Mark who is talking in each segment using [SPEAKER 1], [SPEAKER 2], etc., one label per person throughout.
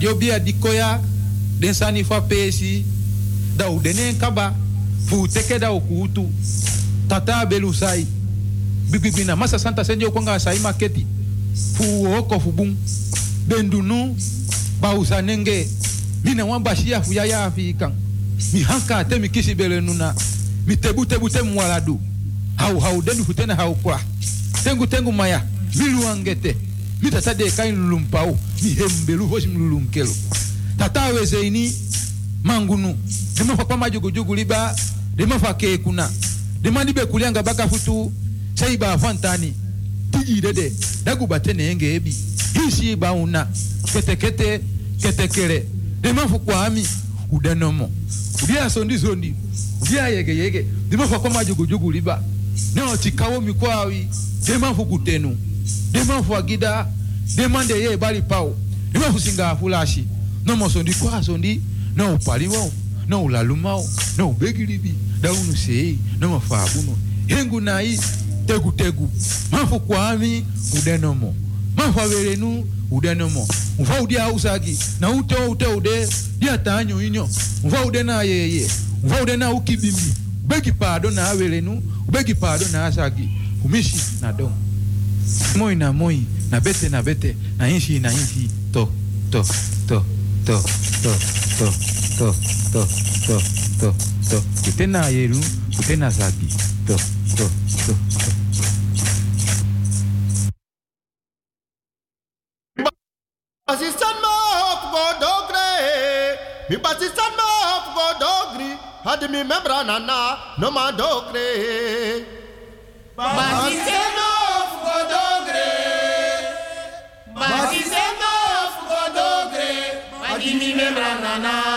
[SPEAKER 1] Yo bia di koya den sani fa pesi da u denen kaba fu teke da u kutu tata belu sai bibibina masa santa senjo konga sai maketi fu oko fu bum bendunu ba usanenge mina wan bashia fu ya ya fi kan mi hanka te mi kisi bele nuna mi tebu tebu te mwaladu. Hau hau denu fu tena hau kwa. Tengu tengu maya milu angete. Mi tata de kain lulumpau dihembelu vochimlulunkelo tatawe zeini mangunu. Dimafa kwa majugujugu liba dema dimafa kekuna dimadibe kulianga bakafutu seiba fantani tijidede dagubate enge ebi. Hisiiba una. Ketekete ketekele. Dimafu kwa ami udenomo udia sondi sondi. Udia yege yege. Dimafa kwa majugujugu liba. Neo tikawo mikwawi. Dimafu kutenu dimafu agida dema de ye bali pau dema fu singa fulashi no mo sondi kwa sondi no wao no ulaluma wao no ubegilibi daunu sei no mafabuno hengu nai tegu tegu mafu kwami udenomo mafu averenu udenomo mfa udia usagi na ute ute ude dia tanyo inyo mfa ude na yeye mfa ude na ukibimbi ubegi pado na averenu ubegi pado na asagi kumishi na dom moi na moi na bete na bete. Na inshi na inshi to to to to to to to to to to to. Kutena yeru kutena sagi to to to to.
[SPEAKER 2] Assistant ma go dogre, mi ma go dogri, had mi membra nana, no ma dogre. Dizendo fugo dogre,
[SPEAKER 3] adimi membrana na.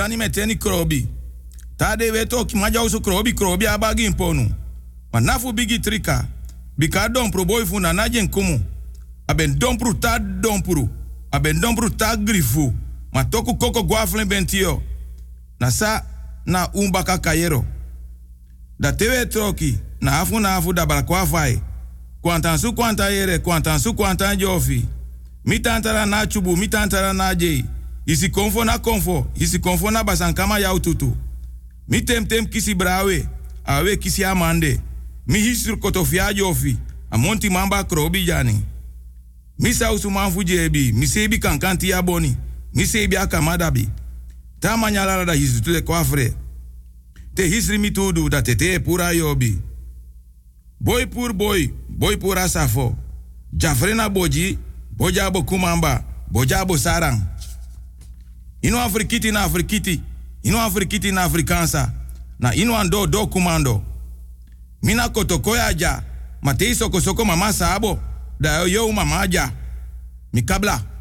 [SPEAKER 4] Fudani meteni krobi. Tade weto ki maja krobi krobi abagi imponu. Maar bigi trika. Bika dompru boy fu na najen kumu. Aben dompru ta dompru. Aben dompru ta grifu. Ma toku koko guaflen bentio. Na sa na umbaka kayero. Da tewe troki. Na afu na afu da balakwa fai. Kwantan su kwanta yere, kwantan su kwantan jofi. Mi tantara na chubu, mi tantara na jei. Isi konfo na konfo, isi konfo na basankama yau tutu. Mi tem kisi brawe, awe kisi amande. Mi hisur kotofia jofi, amonti mamba krobi jani. Mi sausu manfu jebi, mi sebi kankanti ya boni, mi sebi akamadabi. Ta manyala da hisu tule kwafre. Te hisri mi tudu da tete pura yobi. Boy pur boy, boy pura safo. Jafrena boji, bojabo kumamba, bojabo sarang. Ino afrikiti na afrikiti, ino afrikiti na afrikansa, na ino ando do kumando. Mina kotokoya ja, matei soko soko mama sabo, da yo yo mama ja. Mikabla.
[SPEAKER 5] Got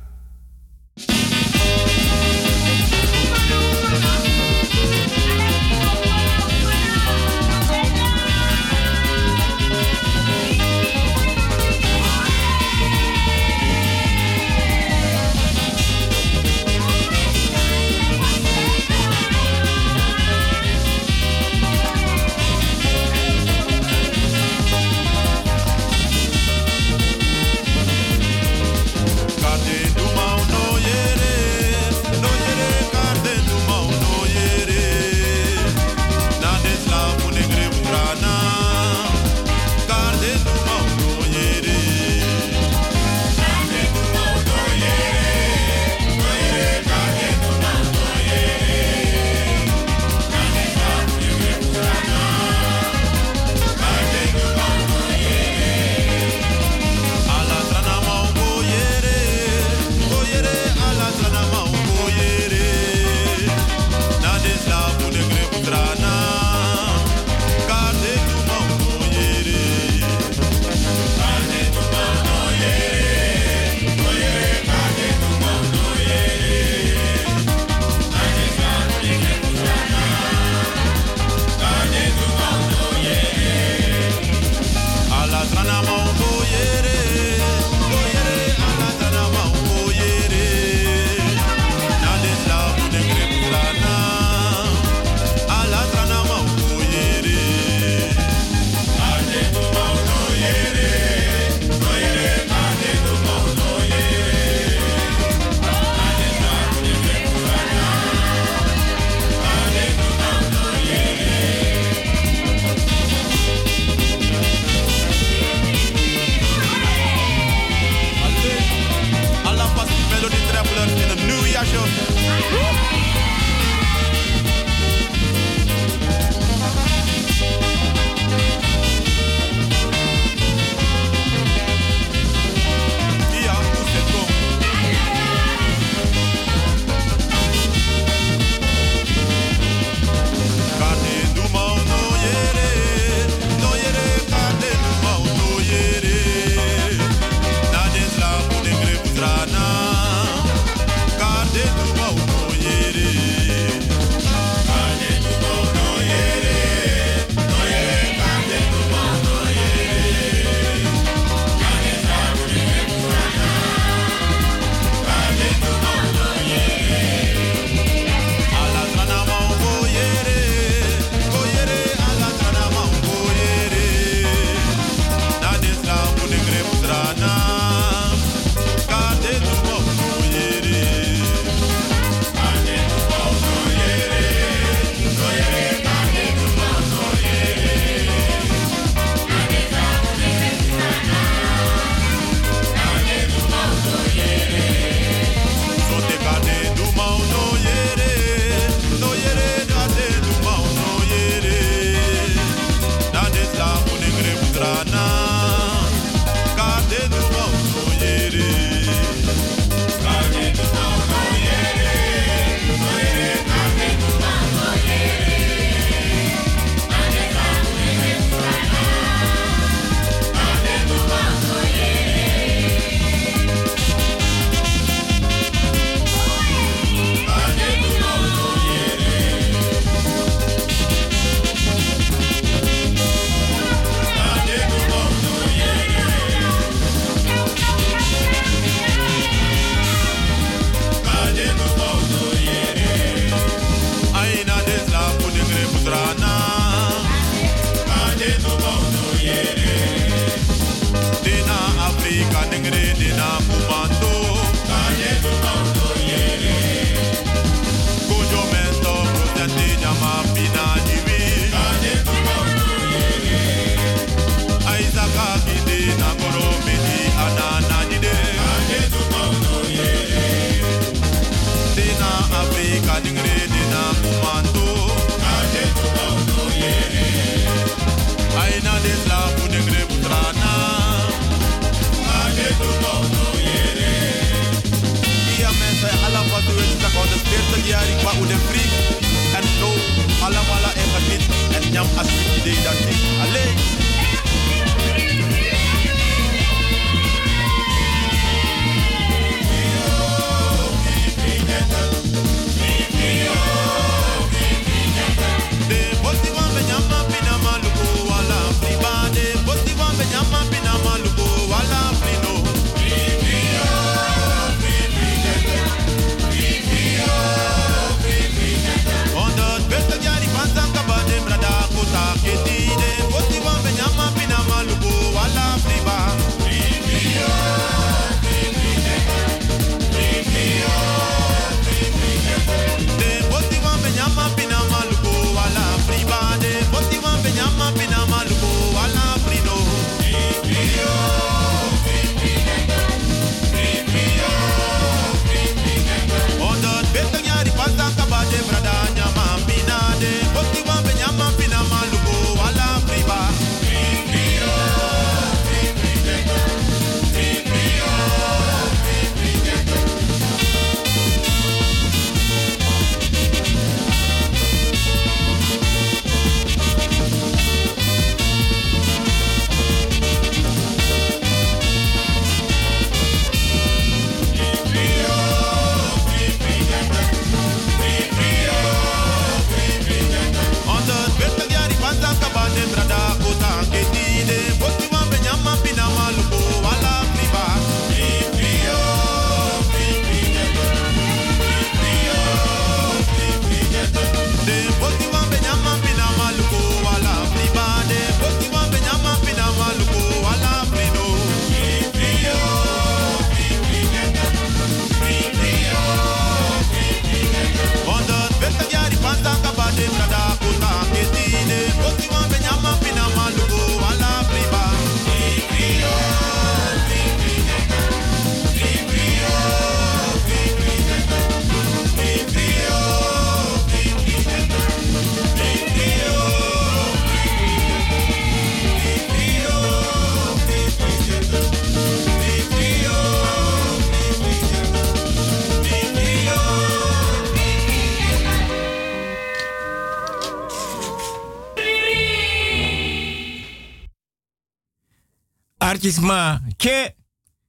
[SPEAKER 6] ma ke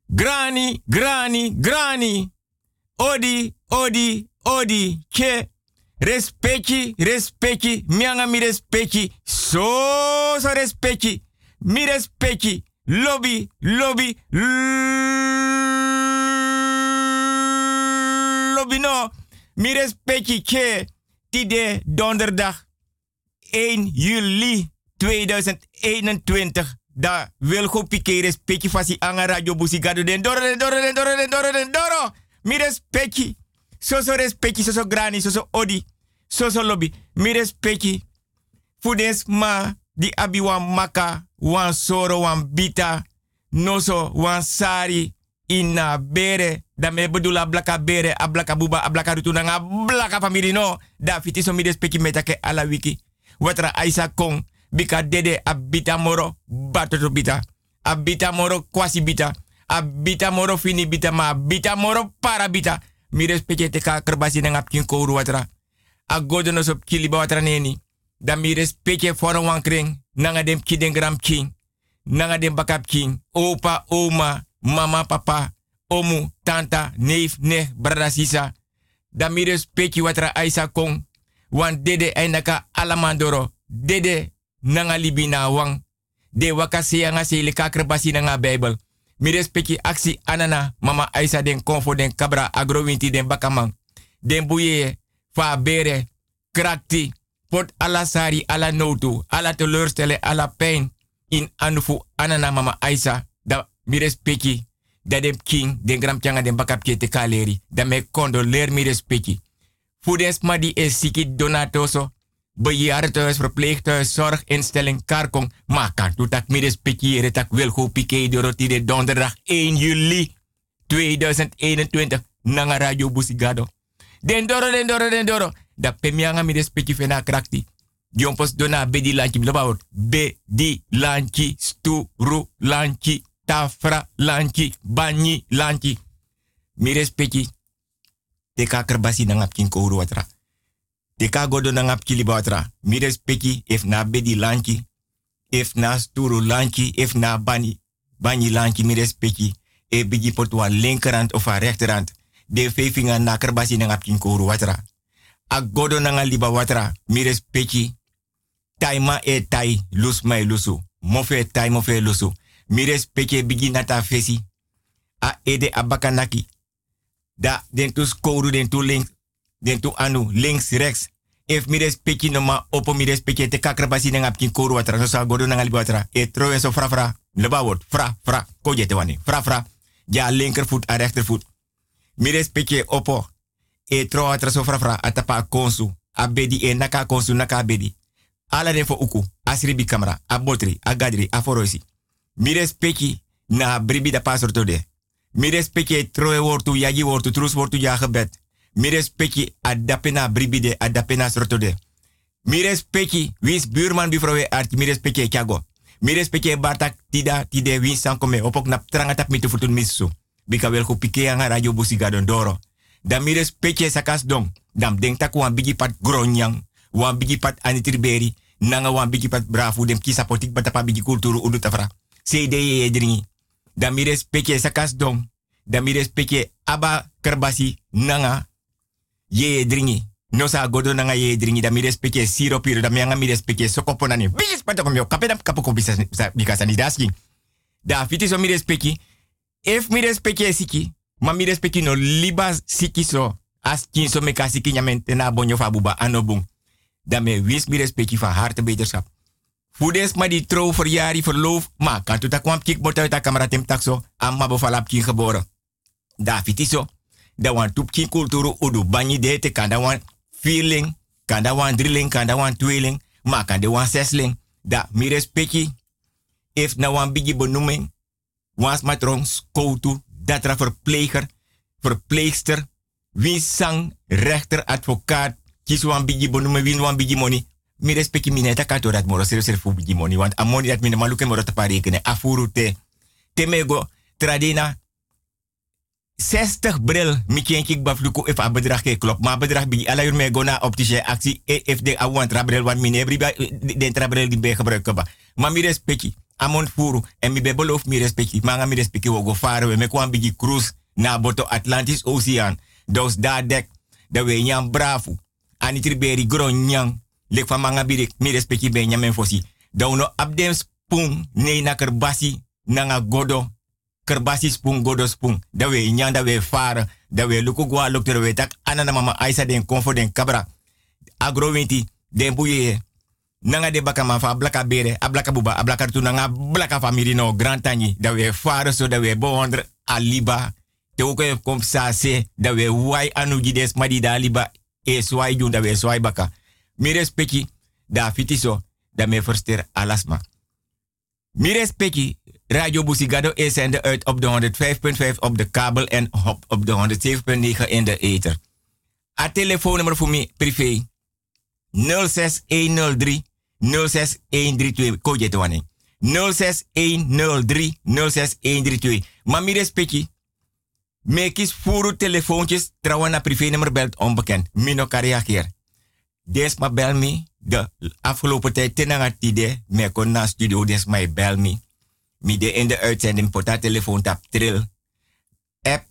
[SPEAKER 6] grani grani grani. Odi odi odi. Ke respecti respecti. Mianga mi respecti. So so respecti. Mi respecti. Lobby lobby. Lobby no. Mi respecti. Ke tide donderdag. 1 juli 2021 da wil go pikere speki fasi anga radio busi gado den doro den doro den doro den doro den doro. Mi respecti so so respecti so so grani so odi so so lobby. Mi respecti fudes ma di abi wan maka wan soro wan bita noso wan sari ina bere. Da me bedula blaka bere a blaka buba a blaka rutu nanga blaka family no. Da fiti so mi respecti metake ala wiki. Watra aisa kong bika dede abita moro batoto bita. Abita moro kwasi bita. Abita moro fini bita. Ma bita moro para bita. Mi respecte te ka kerbasi nang apkin kouru watra a godo no watra neni. Da mi respecte foran wan kring nanga dem kiden gram king. Nanga dem bakap king. Opa oma mama papa omu tanta neef ne brada sisa. Da mi respecte watra aisa kong. Wan dede ainaka alamandoro. Dede nanga libina wang de wakasi nga sele kakrebasi nanga Bible. Mi respecti aksi anana mama Aisa den konfo den kabra agrowinti den bakamang. Den buye fa bere krakti pot ala sari ala notu ala teleurstellen ala pijn in anufu anana mama Aisa da mi respecti da den king den gram den bakapje te kaleri da me kondo leer mi respecti. Fudens madi e siki donatoso bejaardentehuis, verpleeghuis, zorginstelling, karkong. Maar kan toe tak midden spikieren, tak wil go pike doroti de donderdag 1 juli 2021. Nanga radio busigado. Den doro, den doro, den doro. Da pemianga midden spiki fena krakti. Jompos dona bedi lanchi blabaur. Bedi lanchi, sturu lanchi, tafra lanchi, banyi lanchi. Midden spiki. Teka kerbasi nangap kinko watra. De ka godo na ngap kili if na bedi lanchi. if na sturu lanchi, if na bani, bani lanchi mi respecti, e bigi pot wan linkerhand of a rechterhand. De vevinga na kerbasi na watra. A godo na liba watra, mi respecti, taima e tai, lus lusu. Mofe tai mofe lusu. Mi respecti bigi nata fesi. A ede abakanaki. Da den tu skoru den tu link, den tu anu, links, rechts. If mi respecti no ma opo mi respecti te kakrabasi na ngapkin koru watra. So sa godo na liba watra. E fra fra. Leba word. Fra fra. Koje te wani. Fra fra. Ja linkervoet a rechtervoet. Mi respecti opo. E tro watra fra fra. Atapa konsu. Abedi e naka konsu naka abedi. Ala den fo uku. Asribi kamera. A botri. A gadri. A foroisi. Mi respecti na bribi da pasor to de. Mi respecti troe wortu. Yagi wortu. Trus wortu ja gebed. Mi respecti adapena bribide adapena sortode. Mi respecti wis buurman bifrowe art mi respecti kyago. Mi respecti bartak tida tide wis sankome opok nap trangatap mitu futun misu. Bika wel ku pike anga radio busiga don doro. Da mi respecti sakas dong. Dam denk tak wan bigi pat gronyang. Wan bigi pat anitriberi. Nanga wan bigi pat brafu dem kisa potik batapa bigi kulturu udu tafra. CD ye dringi. Da mi respecti sakas dong. Da mi respecti aba kerbasi nanga ye dringi. No sa godo nanga ye dringi da mi respecte siro piro da mi anga mi respecte sokopo nani. Bigis pata kom yo kapeda kapo ko bisa ni daski. Da fiti so mi respecte. If mi respecte siki, ma mi respecte no liba siki so as kin so me kasiki nyamente na bonyo fa buba anobung. Da me wis mi respecte van harte beterschap. Fudes ma die trouw verjari verloof, ma kan tu ta kwam kik bota ta kamera tem takso, amma bofalap kin geboren. Da fiti so da wan tup kin kulturu udu banyi de te kan da wan feeling, kan da wan drilling, kan da wan tweeling, ma kan de wan sesling. Da mi respecti, if na wan bigi benoeming, wans matron skoutu, datra verpleger, verpleegster, wie sang, rechter, advocaat, kies wan bigi benoeming, wie wan bigi money. Mi respecti mi neta kato dat moro ser ser fu bigi money, want amoni dat mi ne maluke moro te parekene, afuru te. Temego, tradina, 60 bril mi ken kik bafluku if a bedrag ke klop. Ma bedrag bi ala yur me gona optische if de awan trabrel wan mine briba de trabrel di be gebruiken ba ma mi respecti amon furu en mi be beloof mi respecti ma nga mi respecti wo go we me kwam bigi cruise na boto Atlantis Ocean. Dos da dek da we nyam brafu. Ani triberi gron nyang lek fa manga bi mi respecti be nyam fosi. Da uno abdem spoon ne na kerbasi nanga godo kerbasi spoon godo spoon da we nyang we far da we luku gwa tak anana mama aisa den konfo den kabra. Agro winti den buye nanga de baka ma fa blaka bere ablaka buba ablaka tu nanga blaka no grand tani we far so da we bondre aliba. Te ook e kom sa se da we wai anu gides madi da aliba e swai jun da we swai baka. Mi respecti da fitiso da me verster alasma. Mi respecti Radio Busigado is zender uit op de 105.5 op de kabel en op, de 107.9 in de ether. A telefoonnummer voor mij privé 06103 06132 Koje te 06103 06132. Mami respecti. Mekis furu telefoontjes trouwen naar privé nummer belt onbekend. Mino kan reageren. Des ma bel me. De afgelopen tijd tenanga tide. Me kon na studio des ma bel me. Mi de in de uitzending pota telefoon tap trill. App,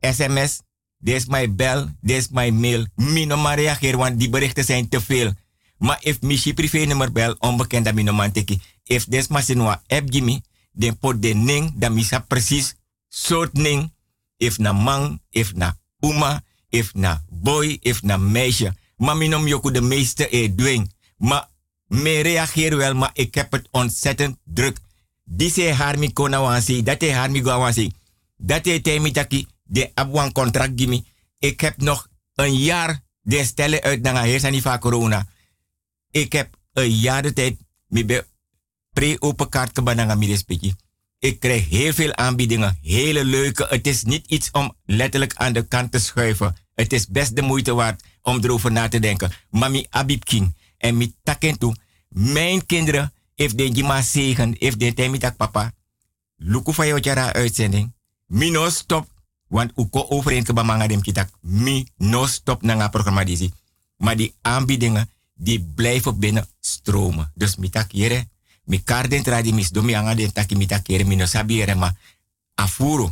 [SPEAKER 6] sms, des my bel, des my mail. Mi no maar reageer, want die berichten zijn te veel. Maar if mi si privé nummer bel, onbekend dat mi no man teki. If des ma sinwa app gimi, den pot de ning, dat mi sa precies soort ning. If na man, if na uma, if na boy, if na meisje. Maar mi nom joku de meeste e dwing. Maar me reageer wel, maar ik heb het ontzettend druk. Dise harmi kona wansi, dat hij harmi go wansi. Dat hij temi taki, de abwan contract gimi. Ik heb nog een jaar de stellen uit naar heersani van corona. Ik heb een jaar de tijd, mi be pre-open kaart kebananga mi respecti. Ik krijg heel veel aanbiedingen, hele leuke. Het is niet iets om letterlijk aan de kant te schuiven. Het is best de moeite waard om erover na te denken. Mami Abib King en mi taken toe. Mijn kinderen if de jima zegen, if de temitak papa, luku jou jara uitzending, mi no stop, want uko overeen ke bamanga dem kitak, mi no stop na programma disi. Maar die aanbiedingen, die blijven binnen stromen. Dus mi tak jere, Mi karden tradi mis domi anga den taki mi takere mi no sabi ma afuro.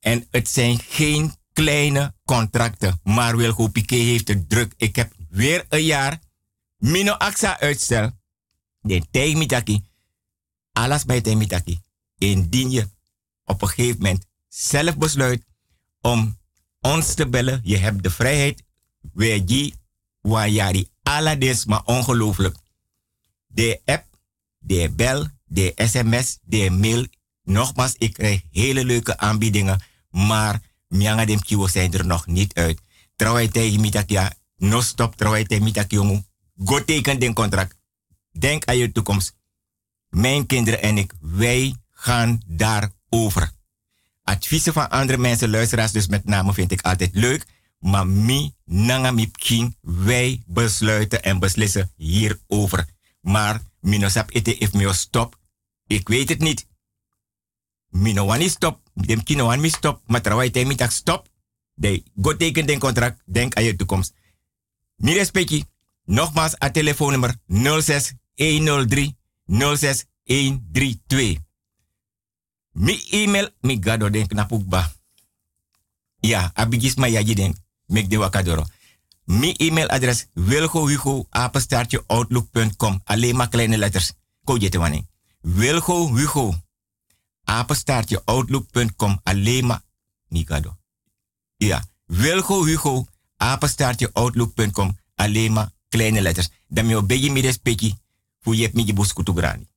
[SPEAKER 6] En het zijn geen kleine contracten. Maar Wilgo Piqué heeft het druk. Ik heb weer een jaar mino axa uitstel. De tegen Alles bij tegen Indien je op een gegeven moment zelf besluit om ons te bellen. Je hebt de vrijheid. We die wajari alles maar ongelooflijk. De app, de bel, de sms, de mail. Nogmaals, ik krijg hele leuke aanbiedingen. Maar mianga dem kiwo zijn er nog niet uit. Trouwens tegen mitakia, no stop trouwens tegen mitakia Go teken den contract. Denk aan je toekomst. Mijn kinderen en ik, wij gaan daarover. Adviezen van andere mensen, luisteraars dus met name, vind ik altijd leuk. Maar mi, nanga mi king, wij besluiten en beslissen hierover. Maar minosap ete if mio stop, ik weet het niet. Mino wani stop, dem kino wan mi stop, maar terwijl je mi tak stop, de go teken den contract, denk aan je toekomst. Mi respecti, nogmaals a telefoonnummer 06 103 06 132. Mi email, mi gado den. Ja, abigis ma yaji den, mek de wakadoro. Mi e-mailadres wilgo. Alleen maar kleine letters. Ko je te wanneer. Wilgo hugo apenstaartje outlook.com. Alleen maar Mikado. Ja, Wilgo Hugo apenstaartje outlook.com. Alleen maar kleine letters. Dan me obegi mi respecti. Voor je hebt mi je bus kutugrani.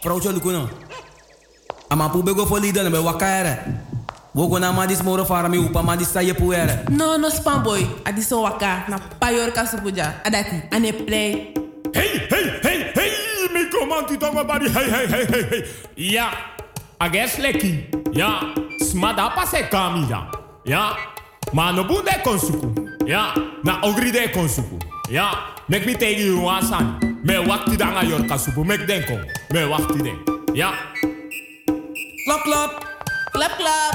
[SPEAKER 5] Vrouwtje Lukuno. Ama pu bego for leader be wakare. Wogo na madis moro fara mi upa madis sa ye puere.
[SPEAKER 7] No, no spam boy. Adiso waka na payor kasupuja. Adati, ane play.
[SPEAKER 8] Hey, hey, hey, hey, mi comanti tongo bari. Hey, hey, hey, hey, hey. Ja, ages leki. Ja, smada pase kamida. Ja, maar no bunde konsuku. Ja, na ogri de konsuku. Ja, mek mi tegi you wasan. Me wakti danga yor kasupu. Mek denko. Me wakti den. Ja.
[SPEAKER 5] Klap, klap.
[SPEAKER 7] Klap, klap.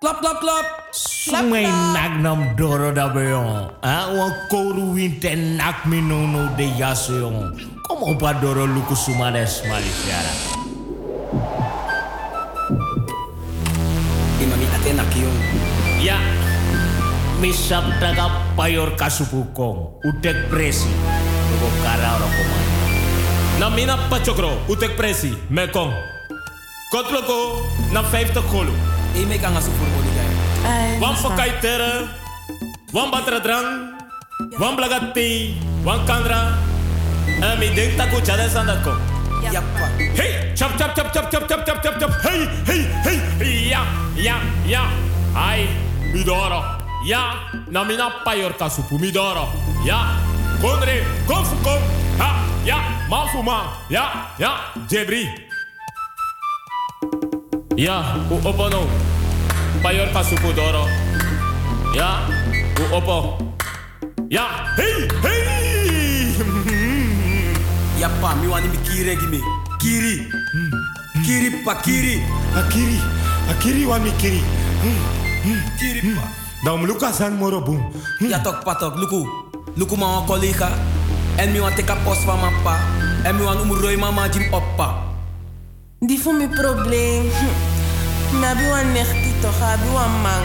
[SPEAKER 5] Klap, klap, klap.
[SPEAKER 9] Sumay nak nam doro da beyon. Ah, wan koru winte nak mi no no de yaso yon. Kom op a doro luku sumades malifiara.
[SPEAKER 5] Imami ate nak yon.
[SPEAKER 9] Ya. Mi sap taga payor kasupu kong. Utek presi. Tuko kara oro komay.
[SPEAKER 8] Na mina pachokro, utek presi, me kong. Kotloko, na 50 golo.
[SPEAKER 5] E me kan asu voor moli gai.
[SPEAKER 8] Wan pakai tere, wan batra drang, wan blagati, wan kandra. En mi denk taku chade sandat kom.
[SPEAKER 5] Yappa.
[SPEAKER 8] Hey, chop chop chop chop chop chop chop chop chop. Hey, hey, hey. Ja, ja, ja. Ai, midoro. Ja, na mina payor kasupu midoro. Ja, konre, konfu kom. Ha, ja, mafu ma. Ja, ja, jebri. Ja, u opo no. Payor kasupu doro. Ja, u opo. Ja, hey, hey.
[SPEAKER 5] Yappa, mi wani mi kiri gimi. Kiri. Kiri pa kiri.
[SPEAKER 8] Akiri, akiri wa mi kiri.
[SPEAKER 5] Kiri pa.
[SPEAKER 8] Dan luka san moro boom.
[SPEAKER 5] Ja tok patok, luku. Luku ma wan collega. En mi wan teka post van mijn pa. En mi wan umuroi mama jim oppa.
[SPEAKER 7] Die voor mijn probleem. Hm. Nabi wan nechti toch, abi wan man.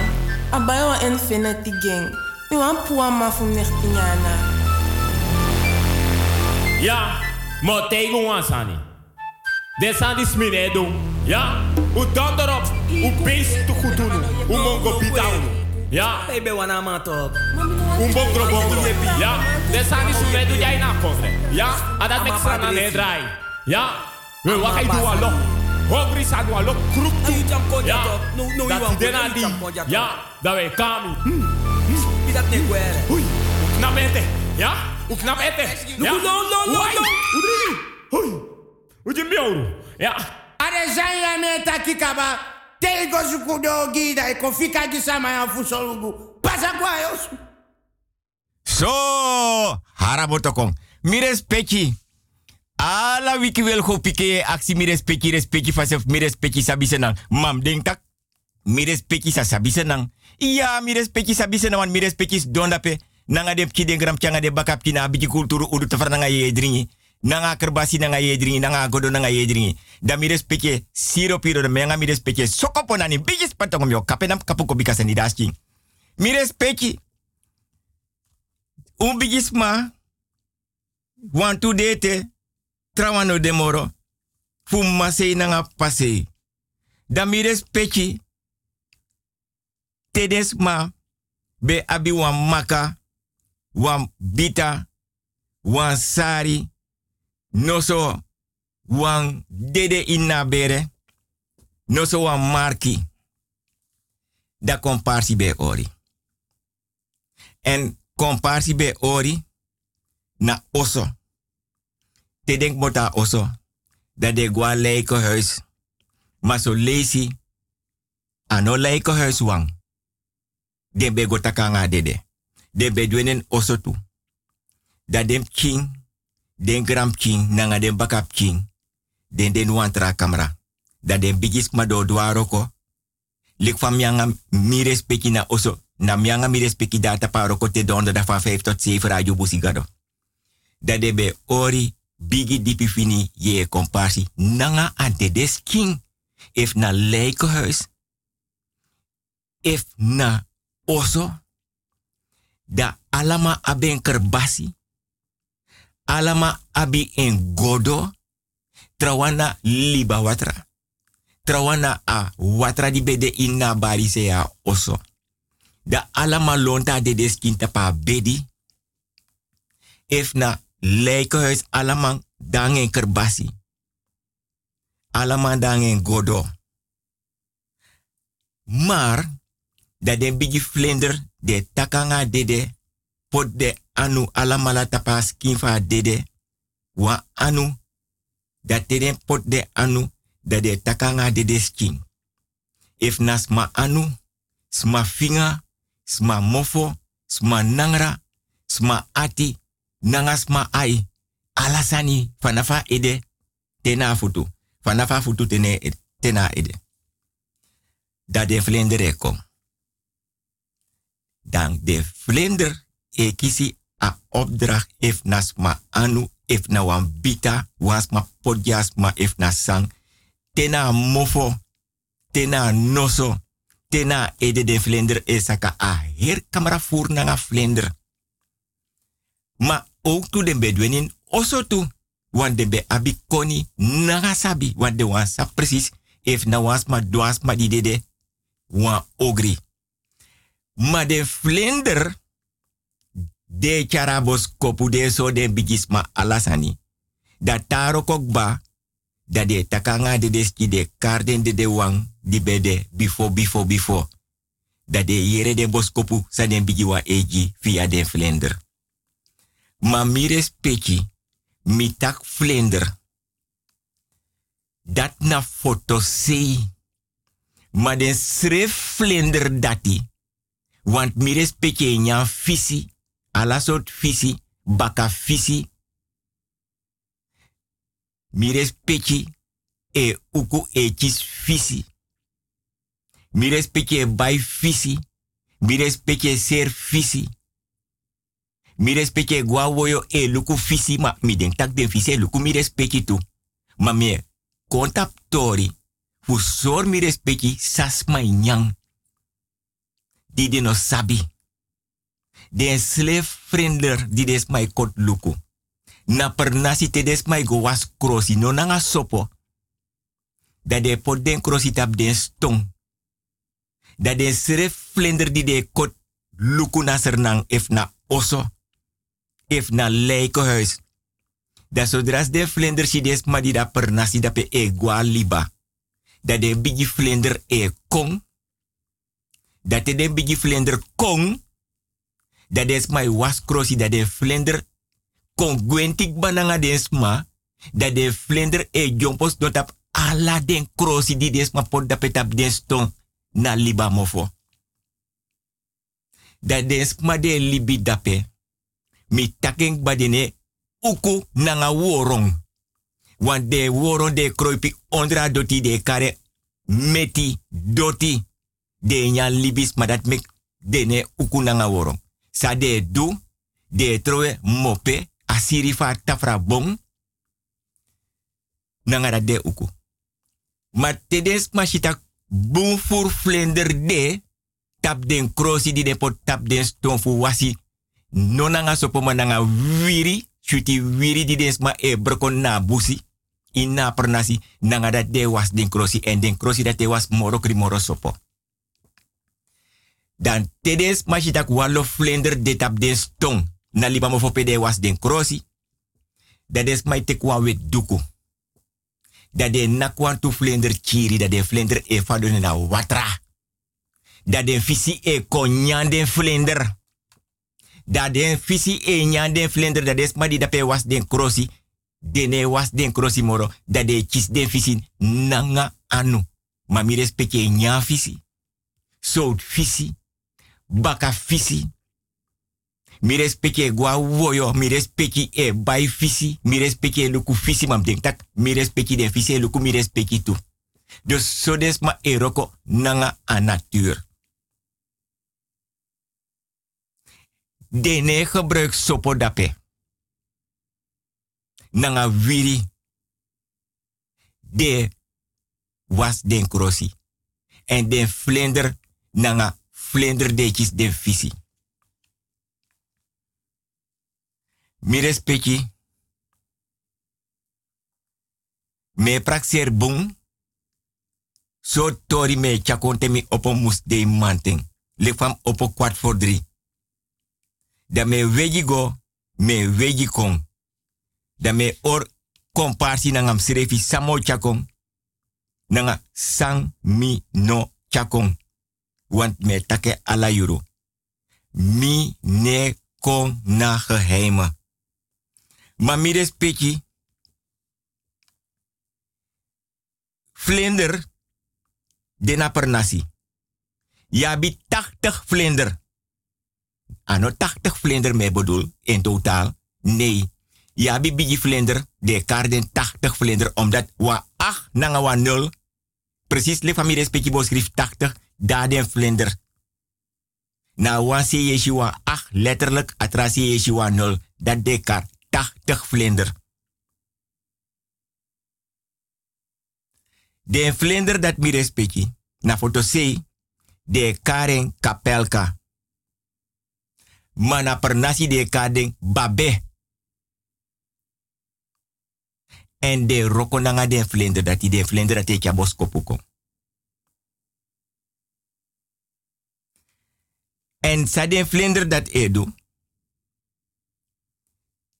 [SPEAKER 7] Abai wan infinity gang. Mi wan puwa ma fu nechti nyana.
[SPEAKER 8] Ja, maar tegen ons aan. Dit zijn die sminedo. Ja, u dan erop. U beest te goed doen. U mongo bitaun. Ja.
[SPEAKER 5] Baby wana matop.
[SPEAKER 8] Un bom Ya. Ja. Desani sube do ya na. Ja. Adat mek sana ne drai. Ja. We wakai do alo. Hongri sa
[SPEAKER 5] ja
[SPEAKER 8] alo.
[SPEAKER 5] Krup tu.
[SPEAKER 8] Ja. Dat dena
[SPEAKER 5] di.
[SPEAKER 8] Ja. Da we kami.
[SPEAKER 5] Bidat ne
[SPEAKER 8] kwere. Hui. Uknap ete. Ja. Uknap ete.
[SPEAKER 5] No no no no.
[SPEAKER 8] Udrini. Hui. Ujimbi ouro. Ja.
[SPEAKER 10] Are zanya ne takikaba. Teri kozvikudogira ikofikakisama yafuso lungu pasa kwayosu
[SPEAKER 6] so haramotokon mi respecti ala wiki wel ho pike aksi mi respecti respecti fasef mi respecti sabi senang. Mam deng tak mi respecti sa sabi senang. Iya mi respecti sabi senang wan mi respecti donda pe nanga dem ki den gram changa de bakap kina abiki kulturu udu tafarnanga ye dringi. Nanga kerbasi nanga ye dringi, nanga godo nanga ye dringi. Da mi respecte siro piro de menga mi respecte biji spatongom yo kapenam kapuko bika sani daski. Mi respecte un tu dete trawano demoro fu masei nanga pasei. Da mi respecte tedes ma be abi wan maka, wan bita, wan sari, noso wan dede inna bere, noso wan marki. Da komparsi be ori. En komparsi be ori na oso. Te denk mota oso. Dat de gwa leiko huis. Maar so lazy. Ano leiko huis wang den be dede. Den be dwenen oso tu. Da dem king, den gram king, nanga den bakap king. Den den wantra kamera. Da den bigis ma do dwaroko. Lik van mianga mi respecti na oso. Na mianga mi respecti data paroko te donde da van 5 tot 7 radio busigado. Da de be ori bigi dipi fini komparsi. Nanga ante des king. If na leikohuis. If na oso da alama aben kerbasi alama abi en godo trawana liba watra. Trawana a watra di bede inna bari se ya oso. Da alama lonta de deskinta pa bedi if na alama dangen kerbasi. Alama dangen godo. Maar dat den bigi flender de takanga dede pot de anu alamala tapa skin fa dede. Wa anu dat pot de anu dat de takanga dede skin. If na sma anu sma finga sma mofo sma nangra sma ati nanga sma ai alasani fanafa ede tena futu. Fanafa futu tene tena ede. Dat de flender kom. Dan de vlinder e kisi a opdracht if nasma anu if na wan bita wasma podjas ma if na sang. Tena mofo tena noso tena ede de vlinder e saka a her kamera voer na vlinder. Ma ook tu den bedwenin oso tu wan de be abi koni naga sabi wan de wan precies if na wasma dwasma di dede wan ogri. Ma de vlinder, de charabos kopu de so de bigisma alasani. Da taro kokba, de takanga de deski de karden de de wang, di bede bifo bifo bifo. Da de yere de boskopu sa den bigiwa eji via de vlinder. Ma mi respecti, mi tak vlinder. Dat na foto. Ma den schreef vlinder dati. Want mi respecte nyan fisi, ala fisi, baka fisi. Mi respecte e uku e fisi. Mi respecte bai fisi. Mi respecte ser fisi. Mi respecte gwa woyo e luku fisi ma mi den tak den fisi e luku mi respecte tu. Ma mi kontap tori. Fu sor mi sas ma nyang de no sabi. Den slave friendler die des mai kot luku. Na per nasi te des mai go was krosi no nanga sopo. Da de pot den krosi tap den stong. Da den slave friendler die de kot luku na sernang if na oso. If na leiko huis. Da sodras de vlinder si des ma di da per nasi da pe e liba. Da de bigi vlinder e kong dat de bigi vlinder kong, dat is my was crossi dat de vlinder kon bananga desma, dat de vlinder e jompos dotap ala den crossi di desma pot da petap den na liba mofo. Dat desma de libi dape, mi badine uku nanga worong. Want de worong de kroipi ondra doti de kare meti doti de nya libis maar dat mek dene uku nanga worong. Sa de du, de trowe mope, asiri fa tafra bong. Nangara de uku. Maar tedes machita boom voor vlinder de, tap den krosi di de pot tap den stone fu wasi. No nanga sopo mananga wiri, shuti wiri di des ma e brokon na busi. Ina pernasi, nanga de was den krosi en den krosi dat de was moro kri moro sopo. Dan tedes machitak walo vlinder de tap den stone. Na liba mo was den krosi. Dat mai tekwa wit duku dat de nakwan tu vlinder kiri, dat de vlinder e fadone na watra. Dat de e konyan den vlinder. Dat de e nyan den vlinder, dat maar die dape was den krosi. Dene was den krosi moro, dat de kis den visi nanga anu. Ma mi respecte nyan visi. Sout visi. Baka visi. Mi respecte gwa woyo, mi e bai fisi, mi respecte luku fisi mam respecte de fisi luku mi respecte tu. Dus so des ma eroko nanga a natuur. Dene gebruik sopo dape. Nanga wiri. De was den krosi. En den vlinder nanga vlinder dekis den fisi. Mi respecti. Me praxer bung. So tori me chakonte mi opo mus de manting. Le fam opo kwart voor drie. Da me weji go, me weji kong. Da me or komparsi nangam srefi samo chakong. Nanga sang mi no chakong. Want me take ala euro. Mi ne kon na geheimen. Maar mi respecti. Vlinder. Dena per nasi. Bi 80 vlinder. Ano 80 vlinder me bedoel in totaal. Nee. Ja, bi bigi vlinder. De karden 80 vlinder. Omdat wa 8 nanga wa 0. Precies, le familie respecti bo schrift 80. Da den vlinder. Na wa se yeshi wa 8 letterlijk. Atra se yeshi wa 0. Dat de kaart. 80 vlinder. De vlinder dat mi respecti, na foto sei, de karen kapelka. Mana per nasi de kaden babe. En de nanga de vlinder dat die de vlinder dat ik bos kopuko. En sa de vlinder dat edu,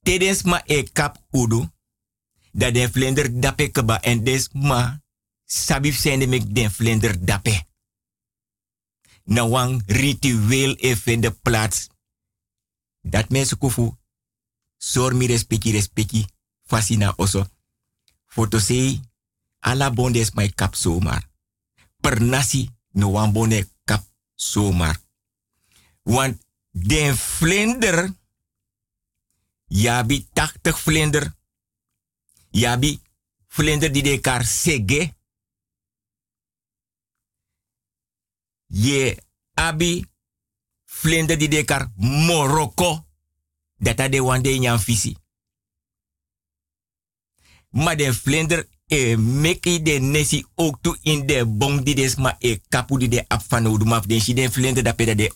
[SPEAKER 6] Tedes ma e kap udu. Dat den vlinder dape keba en des ma sabif sende mek den vlinder dape. Na wang ritueel even de plaats. Dat mensen kufu. Sor mi respecti respecti. Fasina oso. Foto sei. Ala bondes mai kap zomaar. Per nasi no wan bonde kap zomaar. Want den vlinder Yabi 80 vlinder. Yabi vlinder die de kar sege. Je abi vlinder die de kar moroko. Data de wande nyan fisi. Maar de vlinder e meki de nesi ook toe in de bong die des ma e kapu die de ap van af den si den vlinder da peda de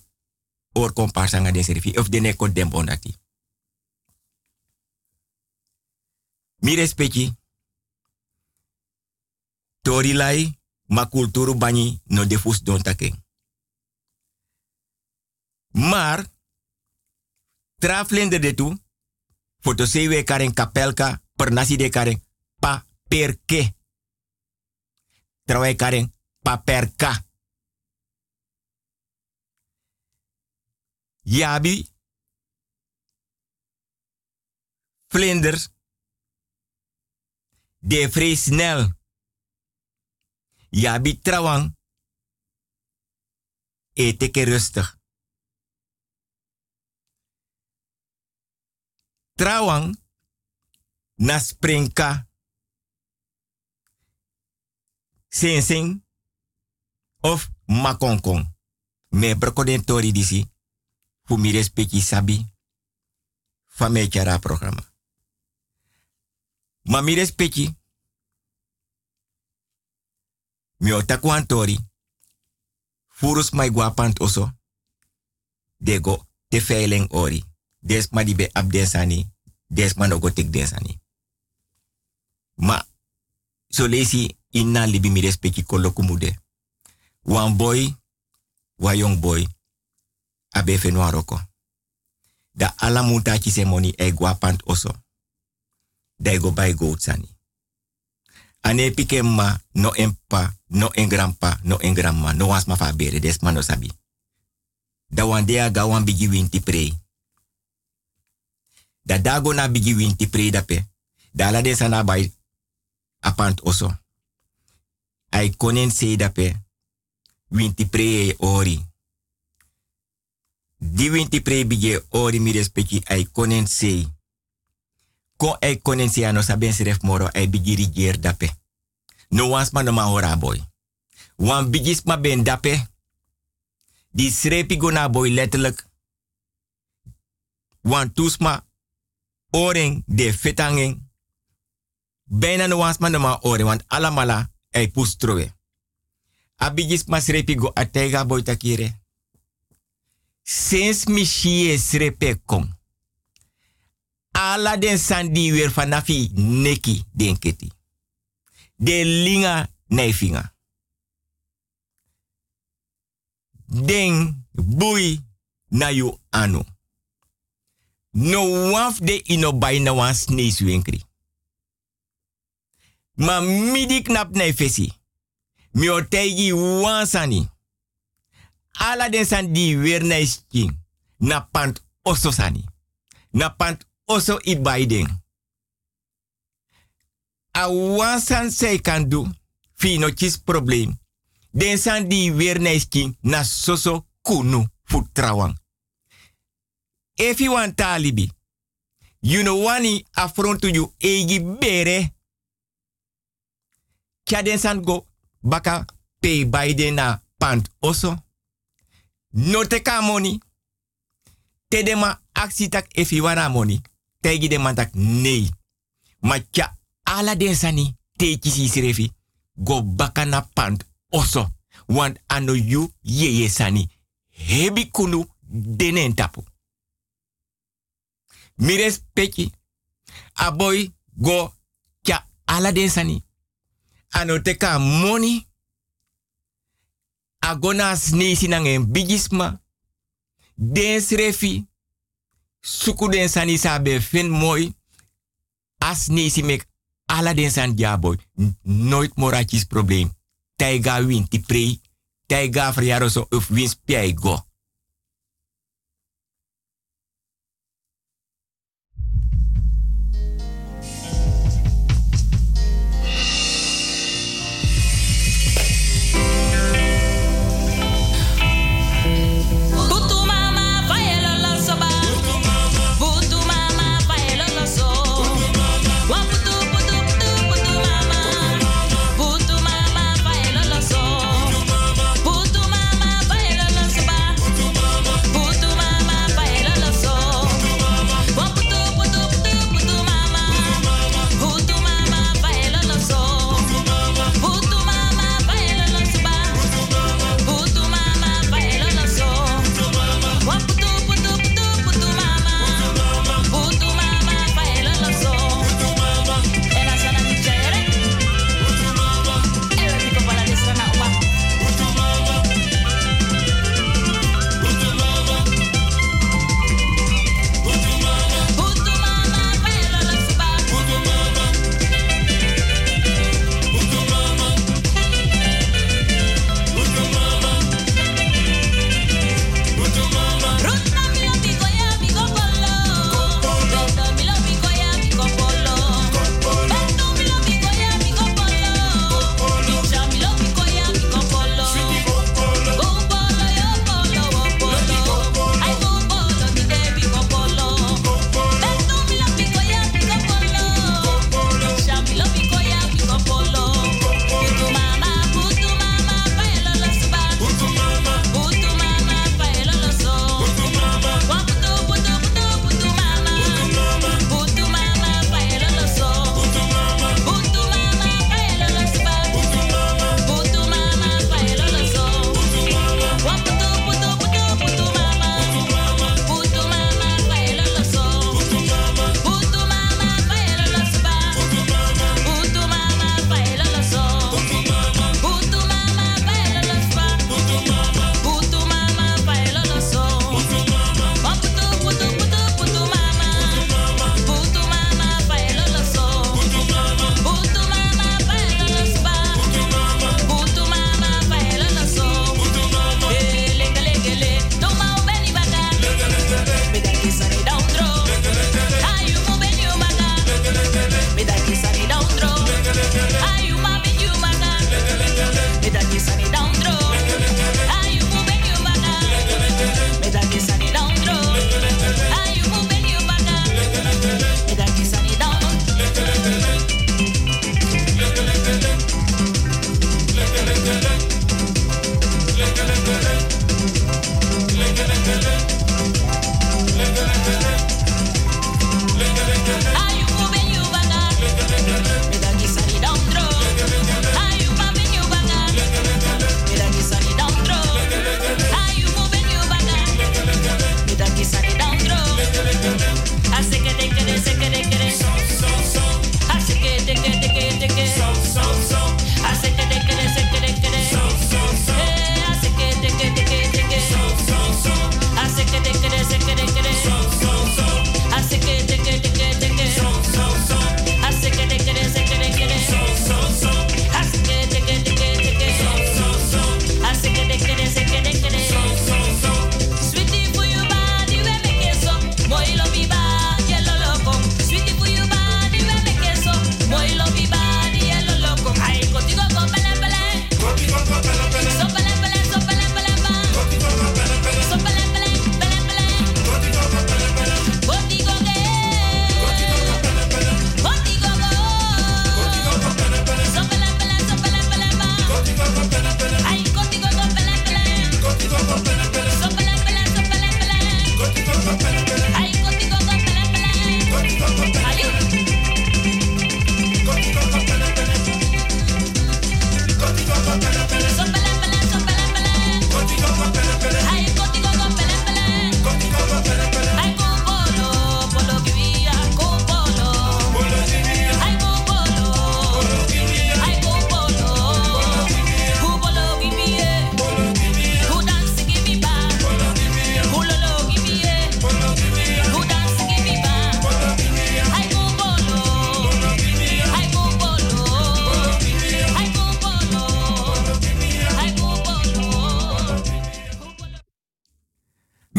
[SPEAKER 6] or komparsa den serifi of de neko den bondati. Mi respecti. Tori lai, ma kulturu bani no defus don take. Maar, traflende de tu, foto sewe karen kapelka, per nasi de karen pa perke. Trawe karen pa perka. Yabi, vlinders, de vrij snel. Ja, bi trawang. Eet ik rustig. Trawang. Na sprinka. Sensing. Of makonkong. Me brokoden tori disi. Fu mi sabi fa chara programma. Ma mi respecti mi antori furus mai guapant oso dego te veiling ori. Des di be abdensani, des ma no go tek densani. Ma so lesi inna libi mi respecti kolo kumude. Wan boy, wa young boy, abe fenua roko. Da ala muta moni e guapant oso. Da go bay go sani. Ane pike ma no empa, no en grandpa, no en grandma, no was fa bere, des ma no sabi. Da wan dea ga wan bigi winti. Da dago na bigi winti prei dape. Da ala de sana bay apant oso. Ai konen dape. Winti prei ori. Di winti prei bigi ori mi respecti ai konen se. Ko ai konen se ano saben seref moro ai bigi rigier dape. No wans ma no ma boy. Wan bigis ma ben dape. Die srepi go na boy letterlijk. Want toesma oring de fetanging. Bijna no wans man ma oring, want alamala ei pustrowe. Abigis ma srepi go atega boy takire. Sinds mi shie srepe kom. Ala den sandi weer fanafi neki denketi. De linga neifinga. Den bui na you anu. No waf de ino bai na wan snees winkri. Ma midi knap na fesi. Mi o tegi wan sani. Ala den san di na isking. Na pant oso sani. Na pant oso i baiden. A wan san sei kan do. Fino chis probleem. Den san di na soso kunu futrawang. If want talibi, you know wani affront to you egi bere. Kya den go baka pay by de na pant oso. No te de ma aksi tak wana money. Tegi de tak nee. Ma kya ala den sani te kisi sirefi. Go baka na pant oso. Want ano you yeye sani. Hebi kunu denen tapu. Mires peki. A boy go kya ala den sani. Ano. A go na snesi nangen bigisma. Den srefi. Suku den fin mooi. As nesi mek ala den san dia boy. Nooit moratjes probleem. Taiga win ti prei. Taiga verjaardag of win spijt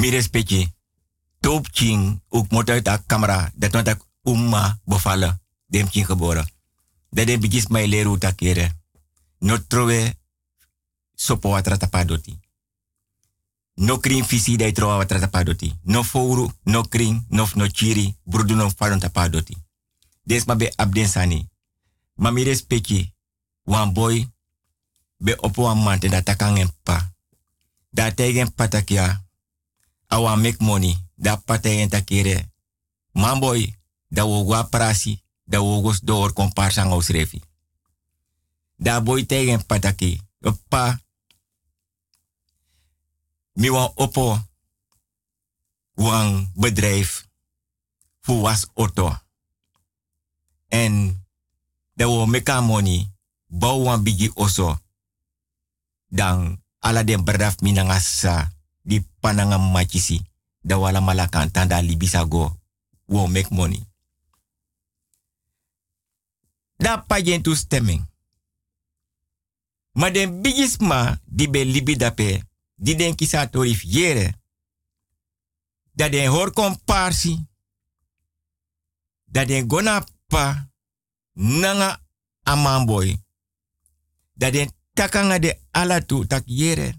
[SPEAKER 6] respecte. Top ching, ook moet uit de camera, dat want ik umma bevallen, dem ching geboren. Dat de bigis mij leren te keren. No trowe sopo watra tapadoti. No kring visi dai trowa watra tapadoti. No fouru, no kring, no no chiri, brudu no falon tapadoti. Des ma be abden sani. Ma mi wan boy, be opo wan mante da takangen pa. Da tegen patakia, awa make money, da patayen takere. Man boy, da wogwa prasi, da wogos door komparsan ausrefi. Da boy tegen pataki, pa, mi wan opo, wan bedrijf, voor was auto. En da wo meka money, bouw wan bigi oso, dan ala den berdaf minangasa di pananga machisi da wala malakan tanda libisa go wo make money. Da pajen tu stemming. Maar den bigisma di be libi dape, di den kisa torif yere, da den hor komparsi, da den gona pa nanga amamboy, da den takanga de alatu tak yere.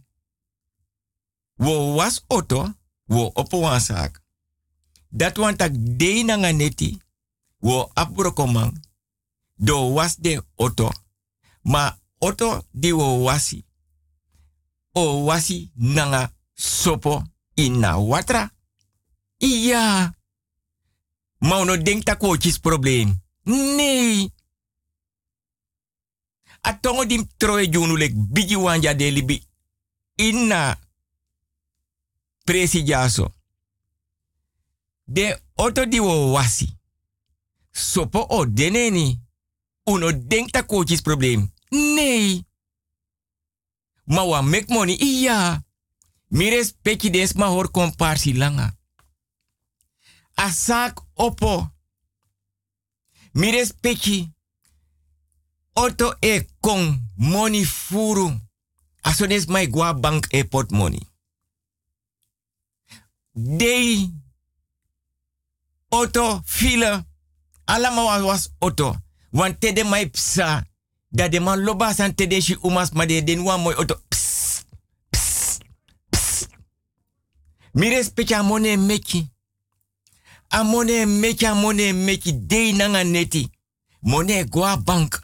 [SPEAKER 6] Wo was oto, wo opo wan sak. Dat wan tak nanga neti, wo abrokomang, do was de oto, ma oto di wo wasi. O wasi nanga sopo ina watra. Iya. Ma uno denk tak wochis probleem. Nee. Atongo dim troe junu lek bigi wanja de libi. Inna presidiaso. De oto di wasi. Sopo o deneni. Uno denk tak wochis probleem. Nee. Ma wa make money, iya. Mi respecti des ma hor komparsi langa. Asak opo. Mi respecti. Oto e kong money furu. Aso des mai gua bank e pot Dei. Oto file. Wa was oto. Want tede mai psa. Dat de man loba san tede shi umas ma de den oto. Psst. Psst. Psst. Mi respecti a mone meki. A mone meki a mone meki. Dei nanga neti. Mone gua bank.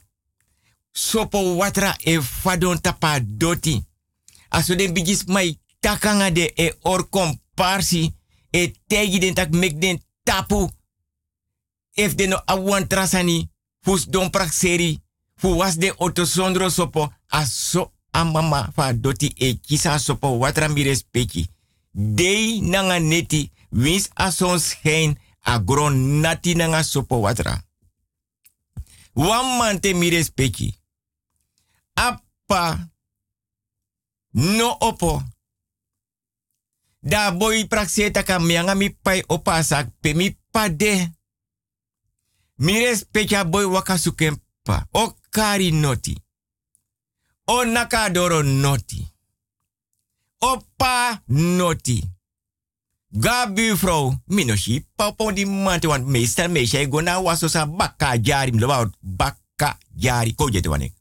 [SPEAKER 6] Sopo watra e fadon tapa doti. Aso den bigis mai takanga de e or komparsi. E tegi den tak mek den tapu. If de no awan. Fus don prak seri. Fu was de auto sondro sopo. Aso amama fa doti e kisa sopo watra mi respecti. Dei nanga neti. Wins ason schijn. Agron nati nanga sopo watra. Wan mante mi respecti. Appa. No opo. Da boy prakseta ka mianga mi pai opa sak pe mi pade. Mi respecta boy waka sukempa. O kari noti. O nakadoro noti. Opa noti. Ga buurvrouw, minoshi, papa di mante want meestal meisje go na waso sa jari, mlo wou bakka jari, ko je wane,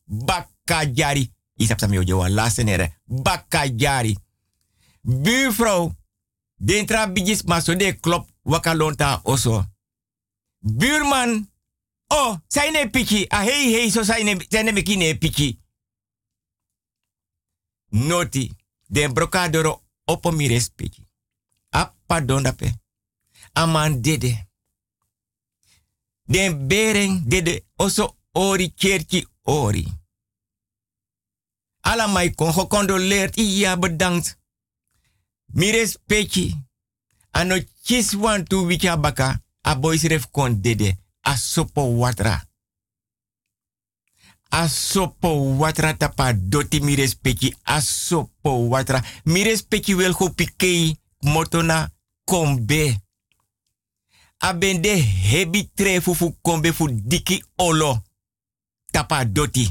[SPEAKER 6] jari, isap sa mioje wan bakka jari. Buurvrouw, dentra bigis maso de klop wakalonta oso. Buurman, oh, zijn ne piki, ah hey hey, so zijn zijn ne piki. Noti, den brocadoro opo mi respecti. Appa dondape. Aman dede. Den bering dede oso ori kerki ori. Alla mai kon gecondoleerd. Ja, bedankt. Mi respecti. Ano chis wan tu baka. A boys ref kon dede. A sopo watra. A sopo watra tapa doti mi respecti. A sopo watra. Mi respecti wel go pikei motona kombe. Abende hebi tre fufu kombe fu diki olo. Tapa doti.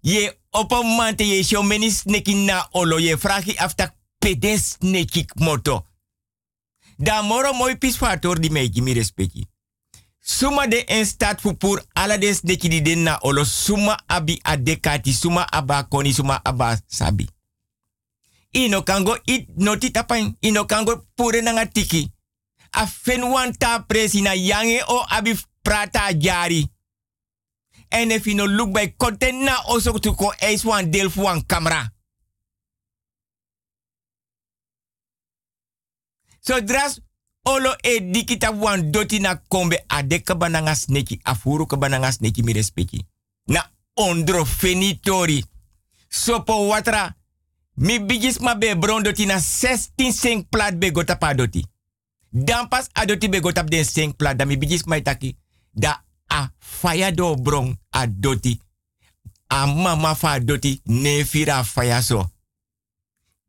[SPEAKER 6] Ye opo mante ye show meni sneki na olo. Ye fragi afta pedes sneki moto. Da moro mooi pisfator di meiki mi respecti. Suma de en staat pur ala des neki di den na olo suma abi adekati suma aba koni suma aba sabi. Ino kango it noti tapan ino kango pure nanga tiki. A fen wan ta presi na yange o abi prata jari. En if ino look by content na oso tuko eis wan deel fu wan camera. So dras olo e dikita wan doti na kombe adeka bananga sneki afuru ka bananga sneki mi respeki. Na ondro fenitori. Sopo watra. Mi bigis ma be bron doti na 16 seng plat be gota pa doti. Dan pas adoti be gota den seng plat da mi bigis ma itaki. Da a faya do bron a doti. A mama fa doti ne fira so.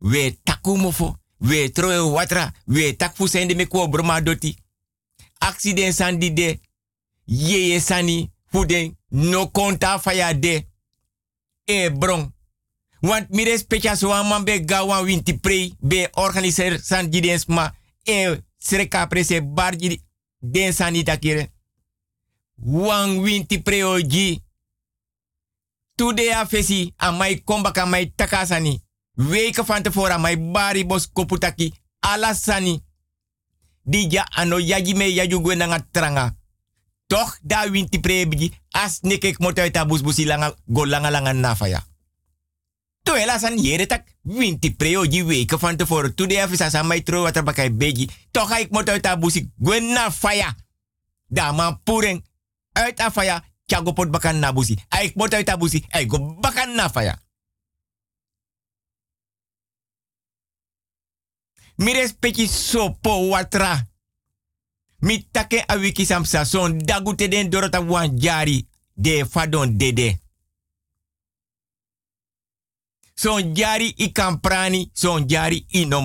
[SPEAKER 6] We takumofo. We troe watra. We takfu sende me ko broma doti. Accident sandi de. Yeye sani. Fuden no konta faya de. E bron. Want mire specia so man be ga wan winti prei. Be organiser san jidens ma. E sreka prese bar jidi. Den sani takire. Wan winti prei oji. Tude a fesi. A mai kombaka mai takasani. Weken van tevoren bari bos koputaki. Alasani. Dija ano yaji me yaju gwe nga tranga. Toch da winti prebigi. As nekek moto uit abus busi langa go langa nafaya. To ela san yere tak winti preo ji weken van tevoren. Tu de afisa sa mai tro wat er bakai begi. Toch ik moto uit abusi gwe nafaya. Da man puren. Uit afaya. Tjago pot bakan nabusi. Aik moto uit abusi. Aik go bakan nafaya. Mi respecti sopo watra. Mi take a wiki samsa son dagute den dorota wan jari de fadon dede. Son jari i kan prani, son jari i no.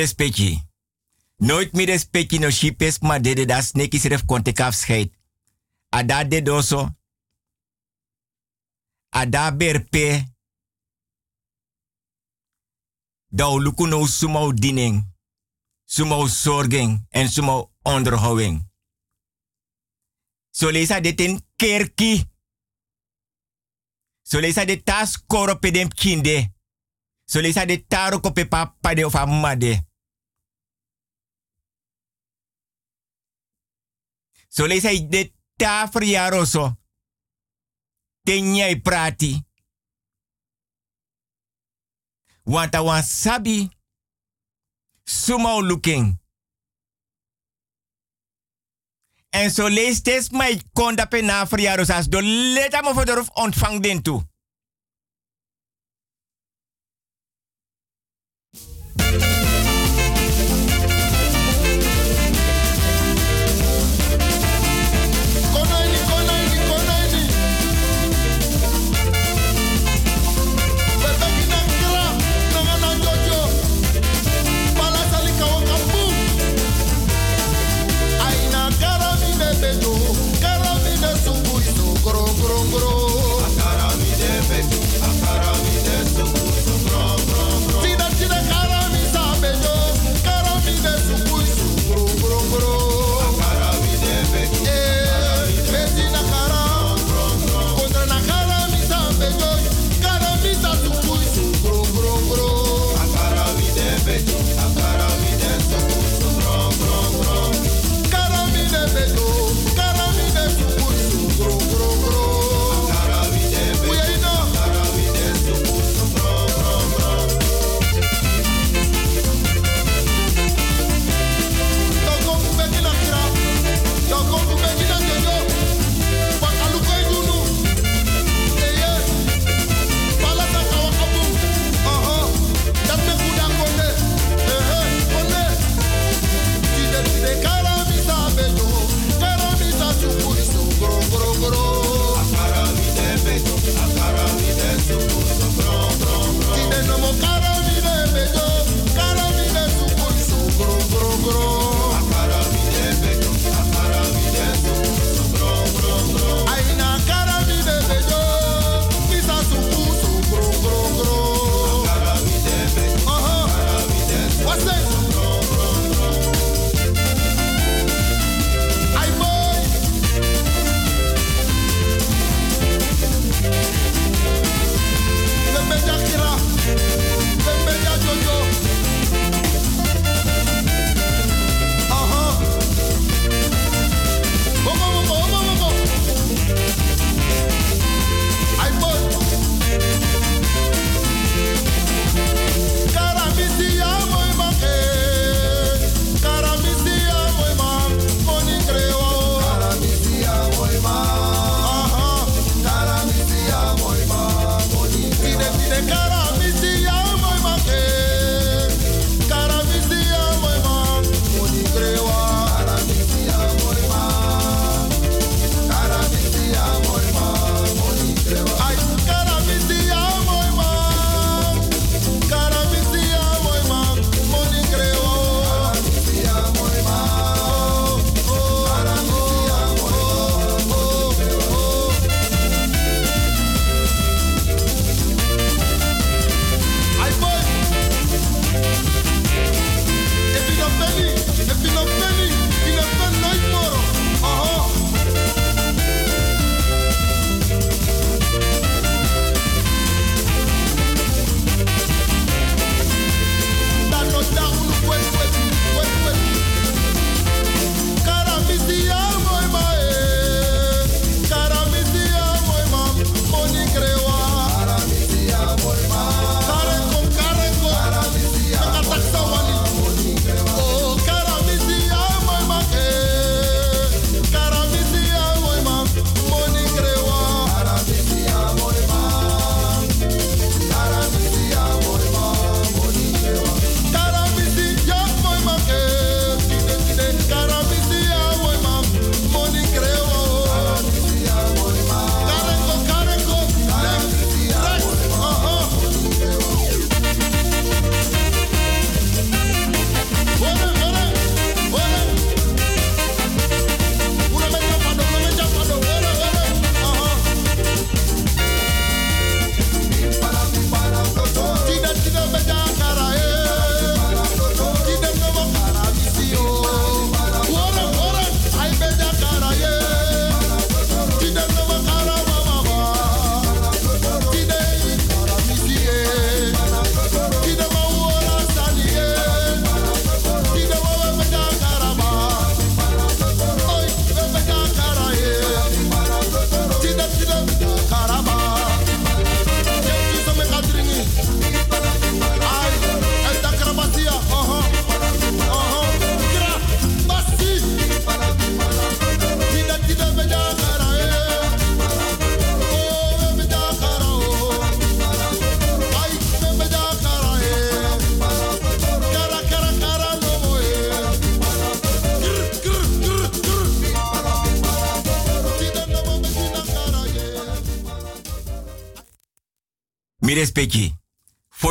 [SPEAKER 6] Respecti. Nooit mi respecti no shipes, maar dede da sneki sref konte afscheid. Ada de doso. Ada berpe. Da luku no dining. Sumau zorging en sumau onderhouding. So lesa dit in kerkie. So leisa de tas koro pe dem kinde. So leisa de taro ko pe papa de of. So leisa de ta. Ten jij prati. A wan sabi. Sumau looking. En zo leest het mij konda pe na verjaardag als de me voor ontvang den toe.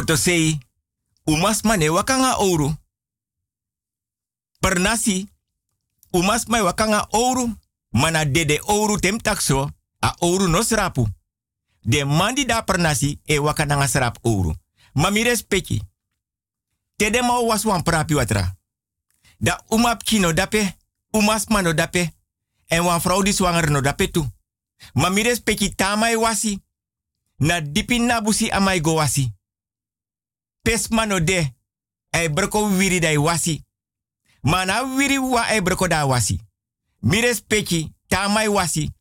[SPEAKER 6] Foto sei, umas mane wakanga ouro. Per nasi, umas mai wakanga ouro. Mana dede ouro tem takso, a ouro no srapu. De mandi da per nasi, e wakananga srap ouro. Ma mi respecti. Tede ma was wan prapi watra. Da umap kino dape, umas mano dape. En wan vrouw no dape tu. Ma mi respecti tamai wasi. Na dipi nabusi amai go wasi. Pes mano de. Broko wiri dai wasi. Mana wiri wa ai broko da wasi. Mi respecti tamai wasi.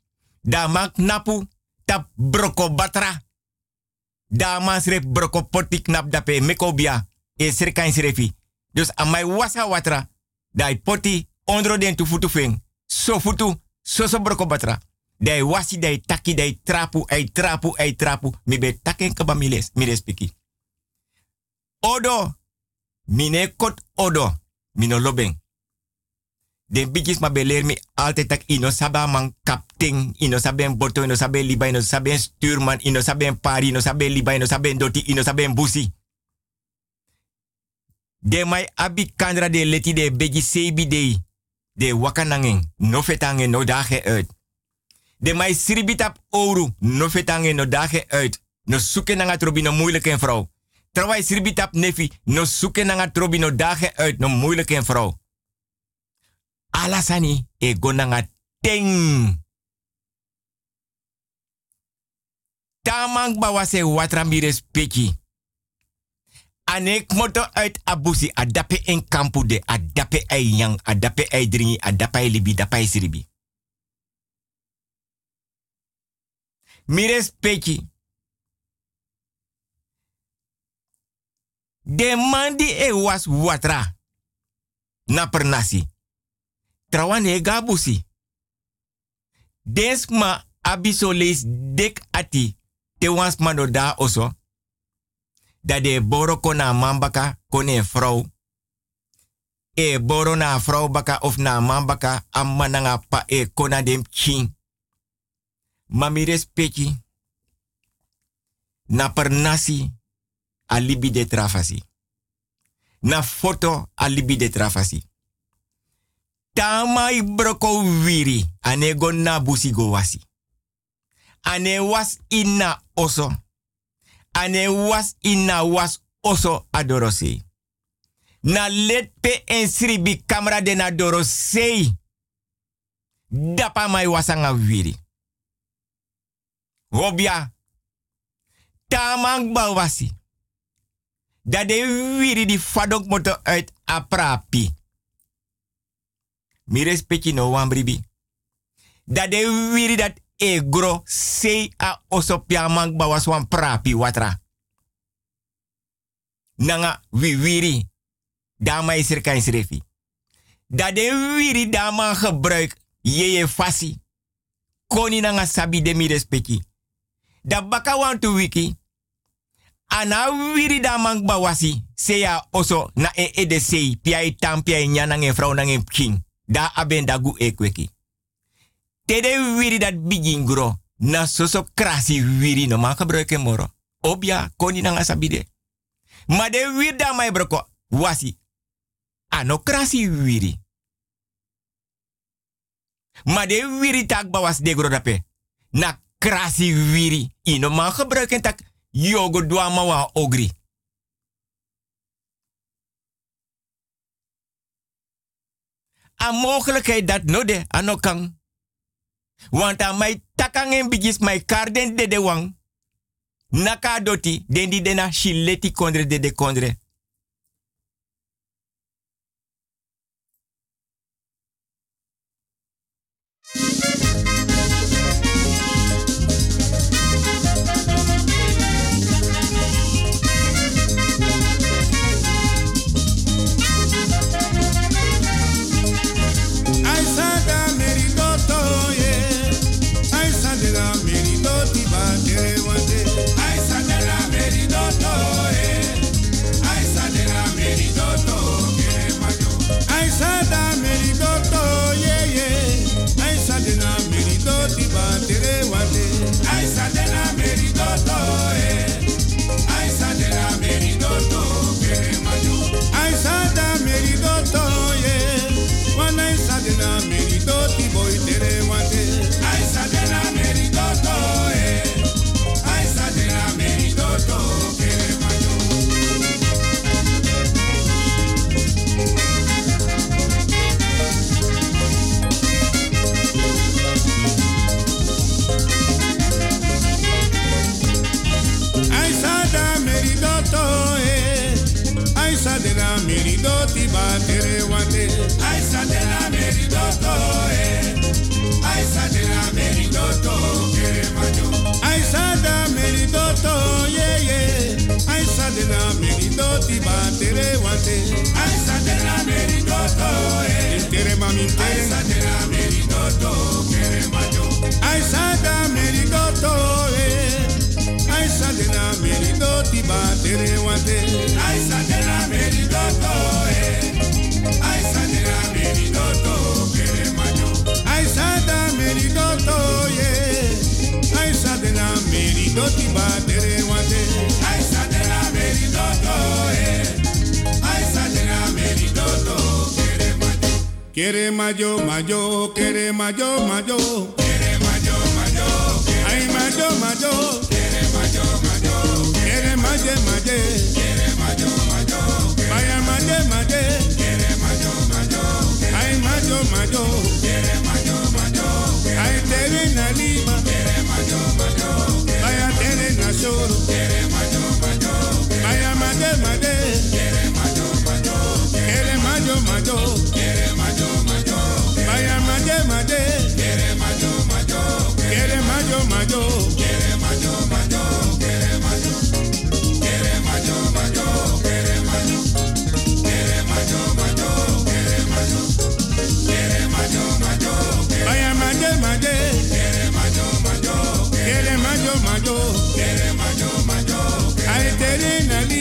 [SPEAKER 6] Da mak napu tap broko batra. Da man srep broko potik nap dape mekobia. E serkan srefi. Dus amai wasa watra. Dai poti ondro den tu feng. So futu, so so broko batra. Dai wasi dai taki dai trapu, ai trapu, ai trapu. Mi be taken kaba miles, mi respeki. Odo. Mine kot odo. Mino lobeng. Den bijis ma beleer mi altijd tak ino saba man kapting, ino saben boto, ino saben liba, ino saben stuurman, ino saben pari, ino saben liba, ino saben doti, ino saben busi. De mai abi kandra de leti de beji sebi de de wakanangen, no fetangen no dage uit. De mai siribitap ouro, no fetangen no dage uit. No zoeken naar het trobi no moeilijke vrouw. Terwijl siribitap nefi, no zoeken naar trobi no dage uit, no moeilijke vrouw. Alasani e gonanga ting. Tamang bawase watrambires peki. Anek moto uit abusi adape en kampu de adape ei yang adape ei dringi adape libi dape ei siribi. Mires peki. De mandi e was watra. Na per nasi. Trawane gabusi. Desma abiso lees dek ati. Te wans mano da oso. Dat de boro kona man baka kone vrouw. E boro na vrouw baka of na man baka ammananga pa e kona dem king. Mami respecti. Na per nasi alibi de trafasi. Na foto alibi de trafasi. Tamai broko wiri ane go na busi go wasi. Ane was ina oso. Ane was ina was oso adorose. Na let pe en sribi kamera de na dorosei. Dapa mai wasanga wiri. Hobia. Tamang bawasi. Dat de wiri di fadok moto uit aprapi. Mi respecti no wan bribi. Dat de wiri dat e gro sei a osopia mang bawas wan prapi watra. Nanga wi wiri. Dama is er kan. Dat de wiri dama gebruik yeye fasi. Koni nanga sabi de mi respecti. Da baka wan tu wiki. Ana wiri da mang bawasi. Seya oso na e e de sei. Pia e tam pia e nyanang e vrouw nang e king. Da aben da gu e kweki. Tede wiri dat bigin gro. Na soso krasi wiri no man gebruiken moro. Obia koni nanga sabide. Ma de wir da mai broko. Wasi. Ano krasi wiri. Ma de wiri tak bawas de gro dape. Na krasi wiri. Ino man gebruiken tak yogo dwa mawa ogri. A mogelijkheid dat no de anokang. Want mij takang en bigis mij karden de de wang. Naka doti den di dena shileti kondre de de kondre.
[SPEAKER 2] Ti batere wante. Aisa de la merito to eh. Intere mami intere. Aisa de la merito to kere majo. Aisa da merito to eh. Aisa de la merito ti batere wante. Aisa de la merito to eh. Aisa de la merito to kere majo. Aisa da merito to yeah. Aisa de la merito ti batere majo. Kere majo majo kere majo majo. Kere majo majo. Ay majo majo. Kere majo majo. Kere maje maje. Kere majo majo. Vaya maje maje. Kere majo majo. Ay majo majo. Kere majo majo. Ay tere na lima. Kere majo majo. Vaya tere na shoro. Kere majo majo. Vaya maje maje. Vaya maje maje. Kere majo majo. Kere majo majo. Kere majo majo. Kere majo. Kere majo majo. Kere majo. Kere majo majo. Kere majo. Kere majo majo. Vaya maje maje. Kere majo majo. Kere majo majo. Kere majo majo. Ay tere na liba. Kere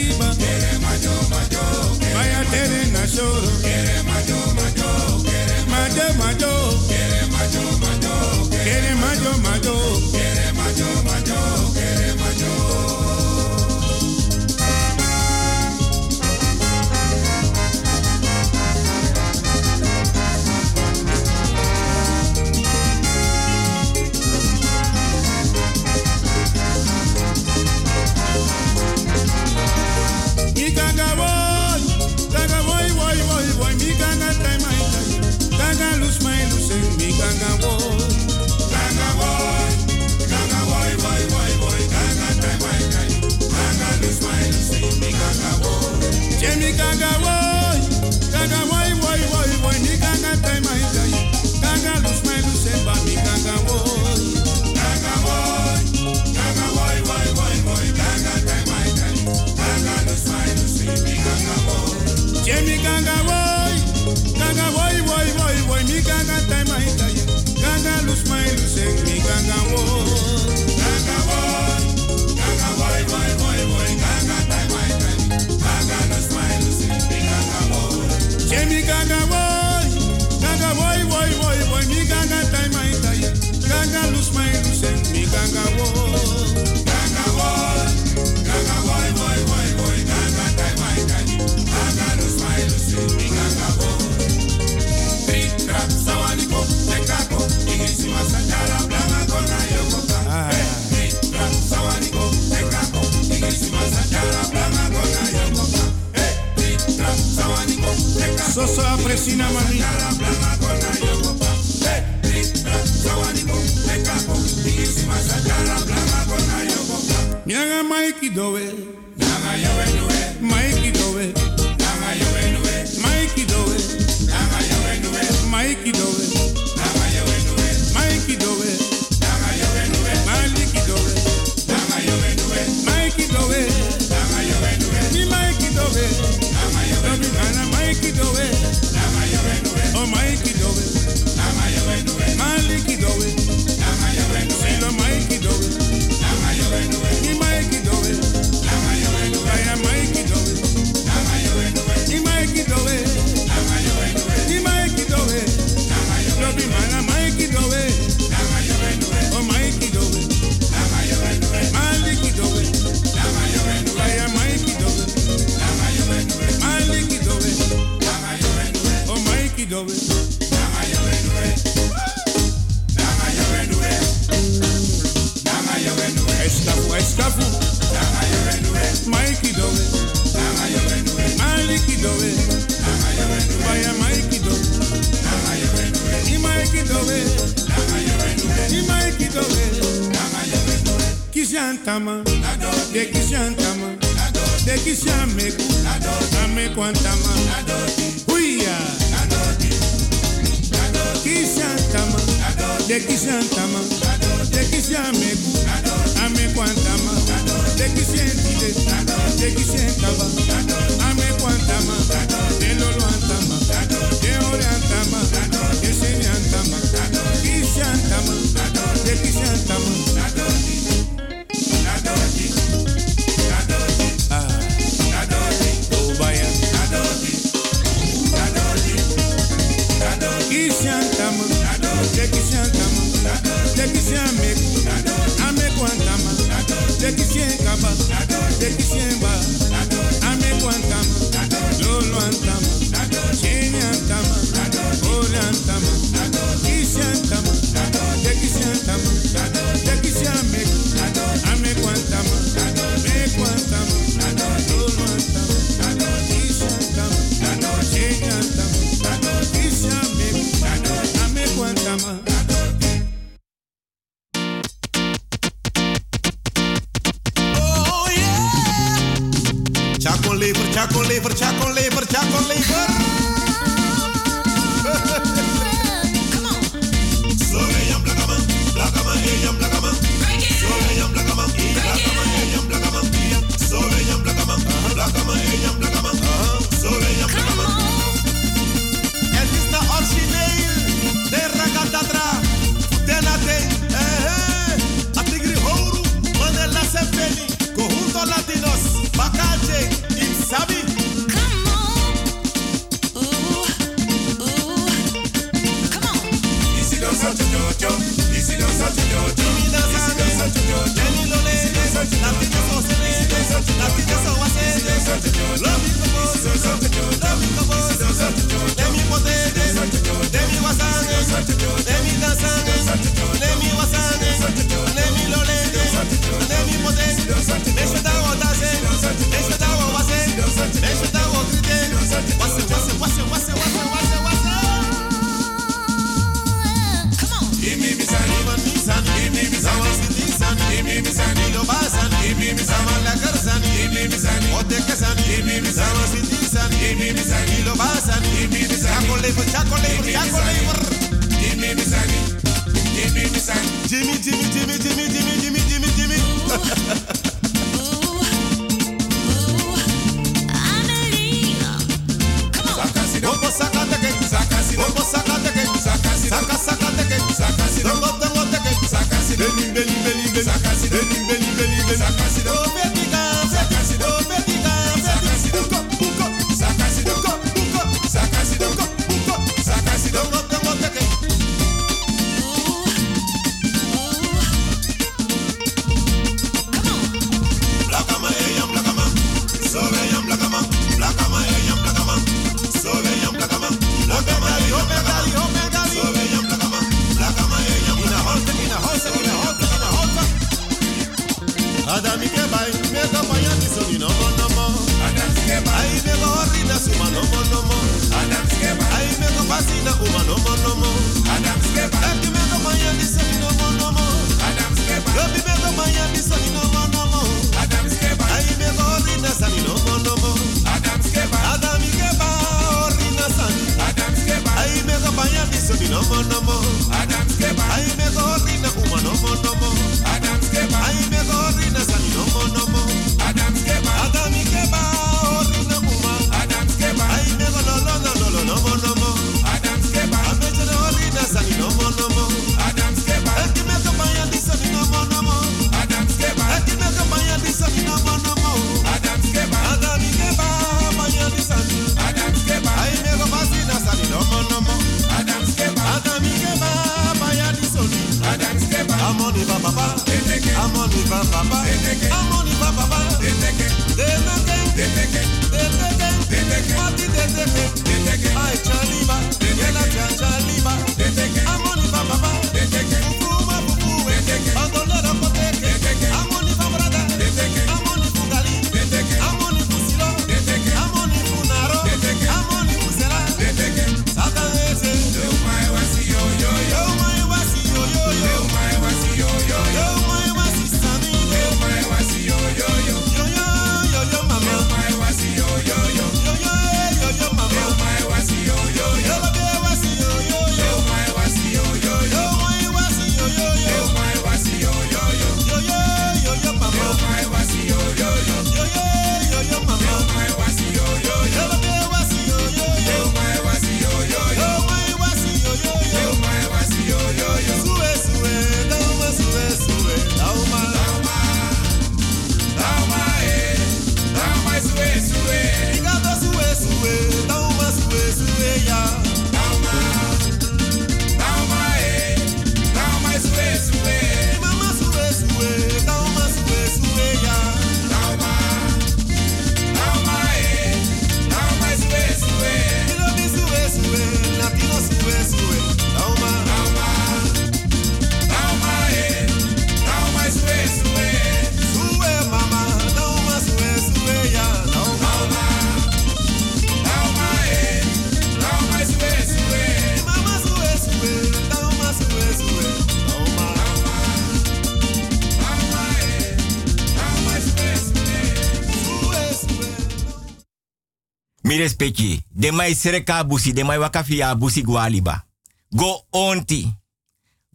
[SPEAKER 2] De
[SPEAKER 11] mai
[SPEAKER 6] sereka de mai wakafia busi gualiba. Go onti.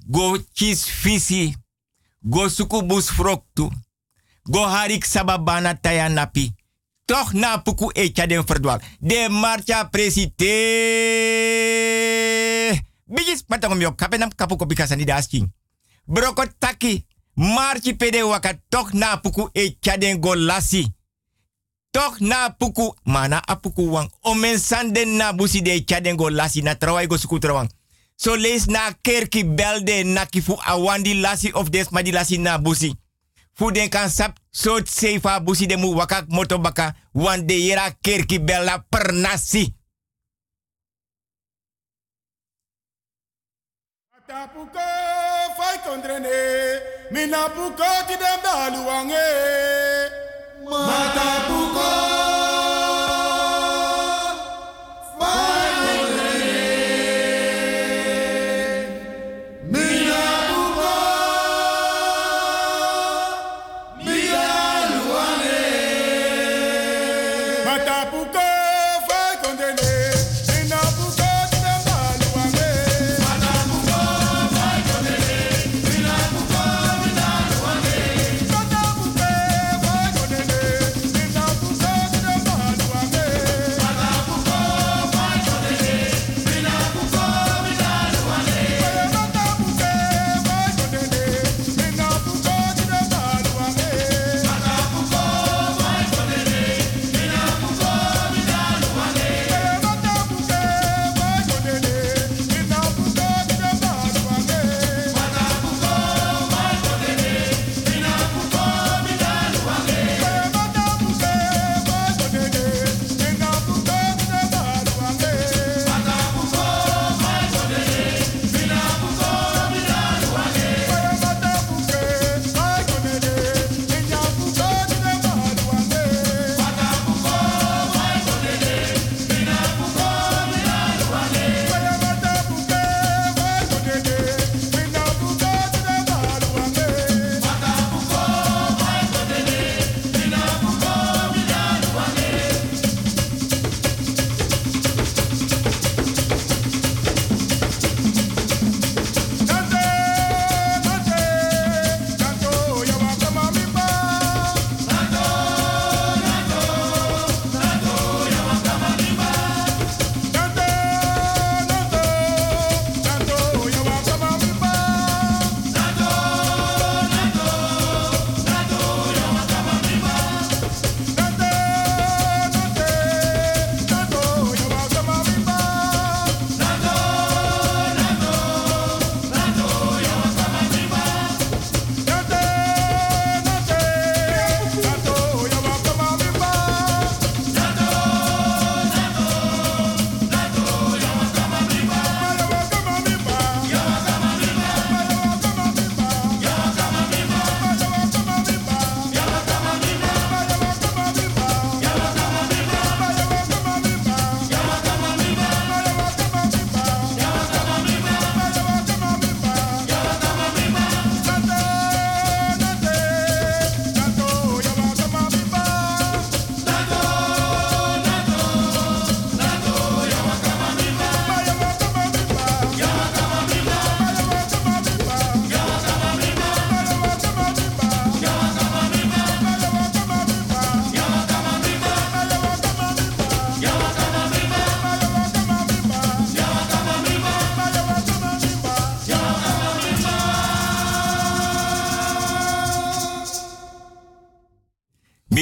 [SPEAKER 6] Go chis fisi. Go suku bus froktu. Go harik sababana taya napi. Toch na puku echa den verdwaal. De marcha presite. Bigis matangom yo kapenam kapu kopi kasani dasking. Broko taki. Marchi pede waka toch na puku echa den go lasi. Toch na puku mana apuku wang. Omen sanden na busi de echa den go lasi na trawai go suku trawang. So lees na kerki belde na kifu awandi lasi of des ma di lasi na busi. Fu den kan sap sot seifa busi de mu wakak motobaka wan de yera kerki bella per nasi.
[SPEAKER 2] Tapuko fai kondrene, mina puko ti dem daluange. Matapuko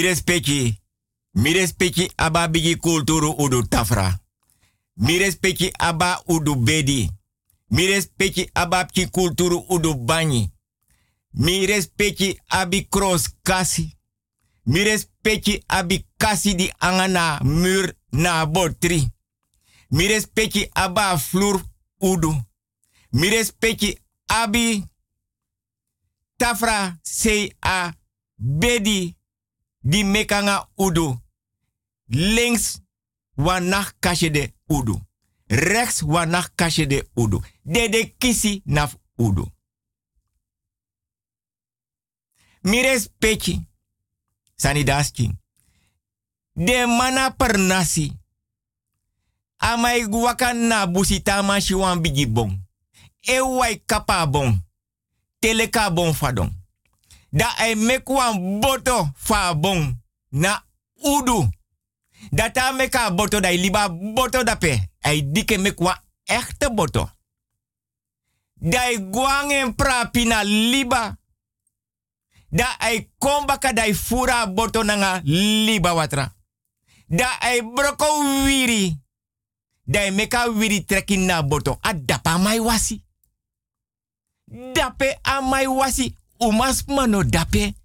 [SPEAKER 2] Mi
[SPEAKER 6] respecti. Mi respecti aba kulturu udu tafra. Mi respecti aba udu bedi. Mi respecti aba pki kulturu udu banyi. Mi respecti abi cross kasi. Mi respecti abi kasi di angana mur na botri. Mi respecti aba flur udu. Mi respecti abi tafra sei a bedi di mekanga udu. Links wanach kasje de udu. Rechts wanach kasje de udu. De de kisi naf udu. Mires pechi. Sani daski. De mana per nasi. Amai waka na busita ma shiwan bigi bon. E wai kapa bon. Teleka bon fadon. Da ai mekwan boto fa bon. Na udu. Data meka boto da liba boto da pe. Ai dike mekwa echte boto. Dai guangen prapi na liba. Da ai kombaka dai fura boto nanga liba watra. Da ai broko wiri. Dai meka wiri trekking na boto. Adapa mai wasi. Dape amai wasi. Umas mano dape.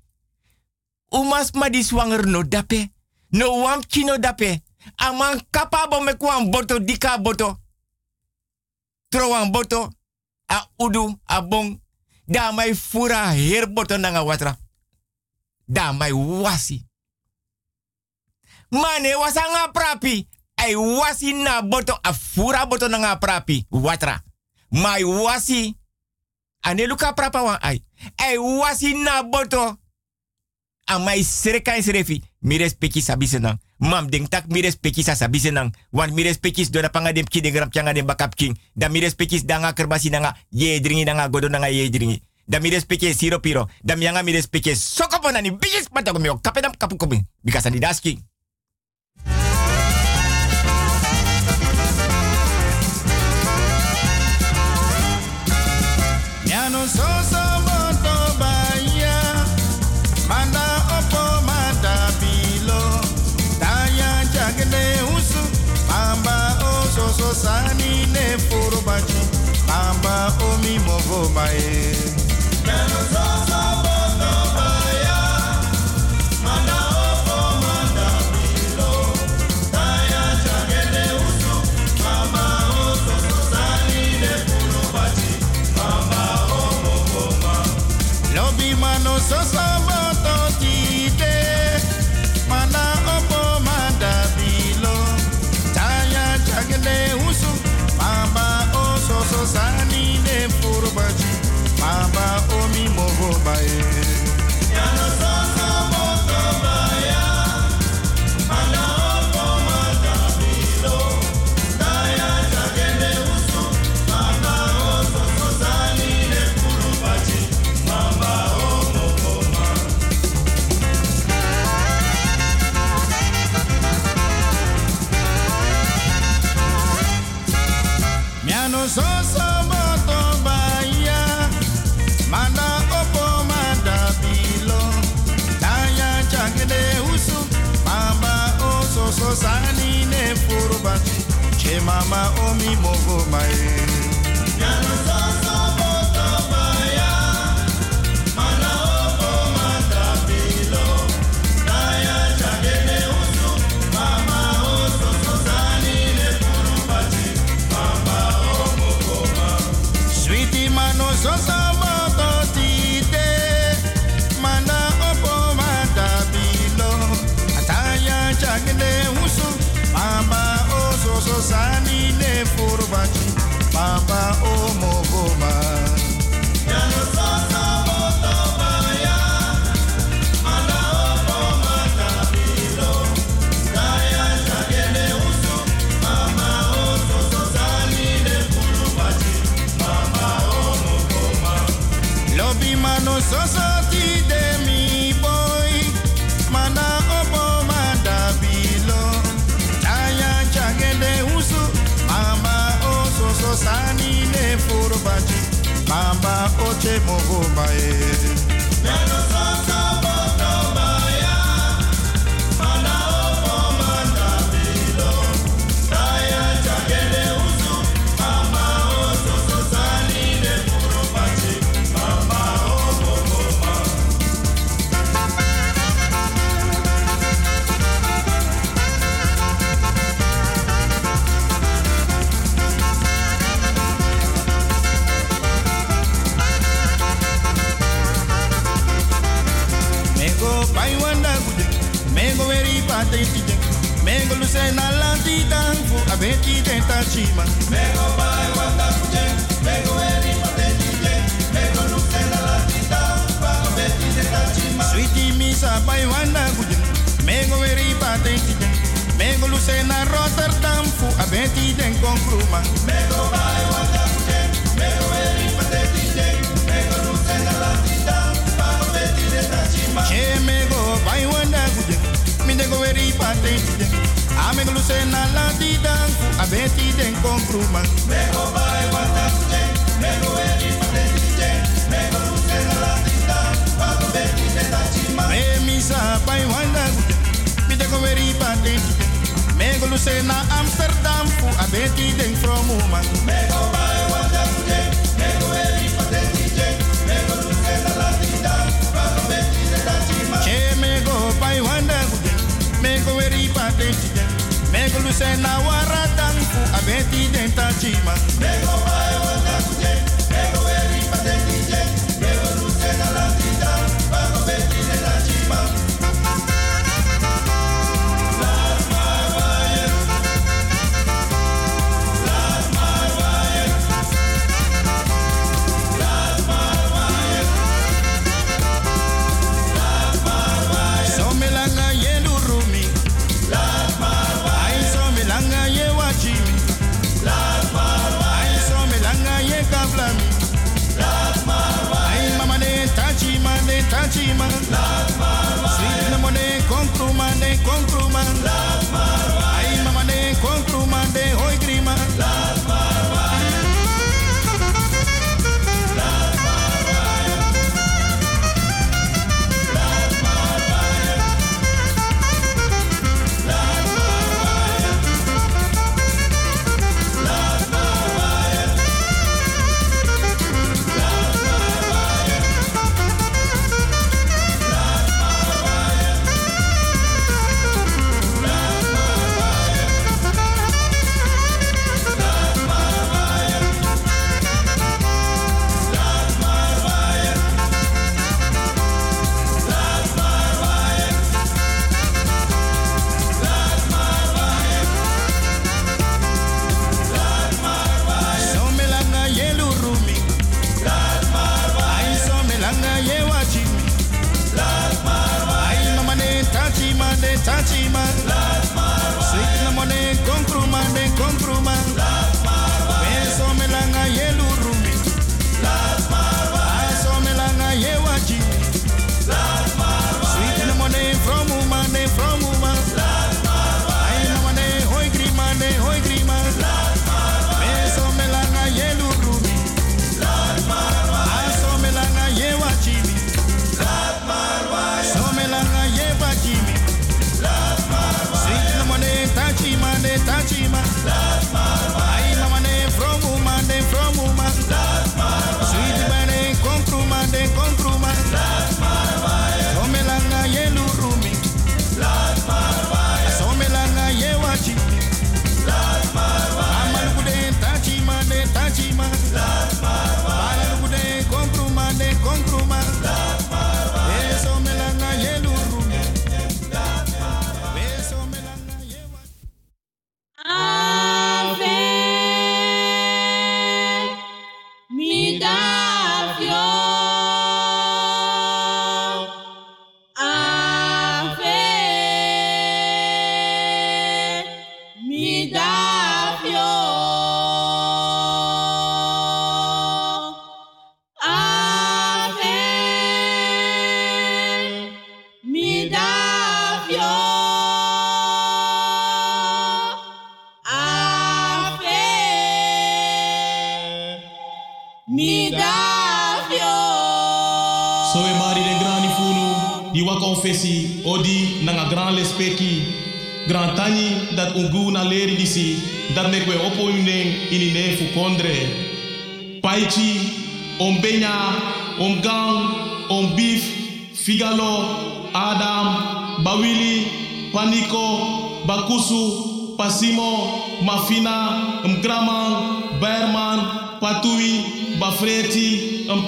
[SPEAKER 6] Umas ma di swanger no dape. No wam chino dape. Aman kapabo me kwan boto dika boto. Trowan boto. A udu, a bon. Da mai fura her boto nanga watra. Da mai wasi. Mane wasanga prapi. Ai wasi na boto a fura boto nanga prapi. Watra. Mai wasi. Ane luka prapa wan ai. Ai wasi na boto. Amai sereka serefi. Mi respecti sabise. Mam denk tak mi respecti sa sabise. Wan mi respecti dona panga dem ki de gram dem bakap king. Da mi respecti danga kerbasi nanga ye dringi nanga godo nanga ye dringi. Da mi respecti siro piro. Da mi yanga mi respecti sokopo nani bigis patago mi kapedam kapu kopi. Bikasa di daski.
[SPEAKER 3] Che mama o mi mogo mae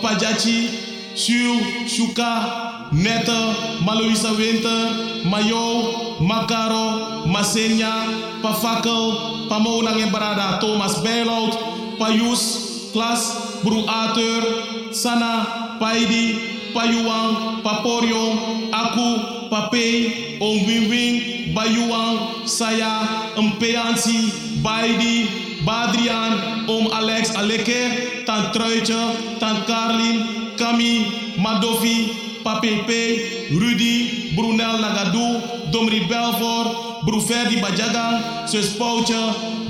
[SPEAKER 12] Pajati, Sur, Shuka, Neta, Maluisa Winter, Mayo, Makaro, Masenya, Pafakel, Pamonang yang berada, Thomas Bailout, Payus, Klas, Bru Bruater, Sana, Paidi, Payuang, Paporio, Aku, Papei, Ong Wingwing, Bayuang, Saya, Empeansi, Baidi, Badrian, Om Alex Aleke, Tant Truitje, Tant Carlin, Kami, Madofi, Papepe, Rudy, Brunel Nagadou, Domri Belfort, Bru Ferdi Bajagan, Sus Poutje,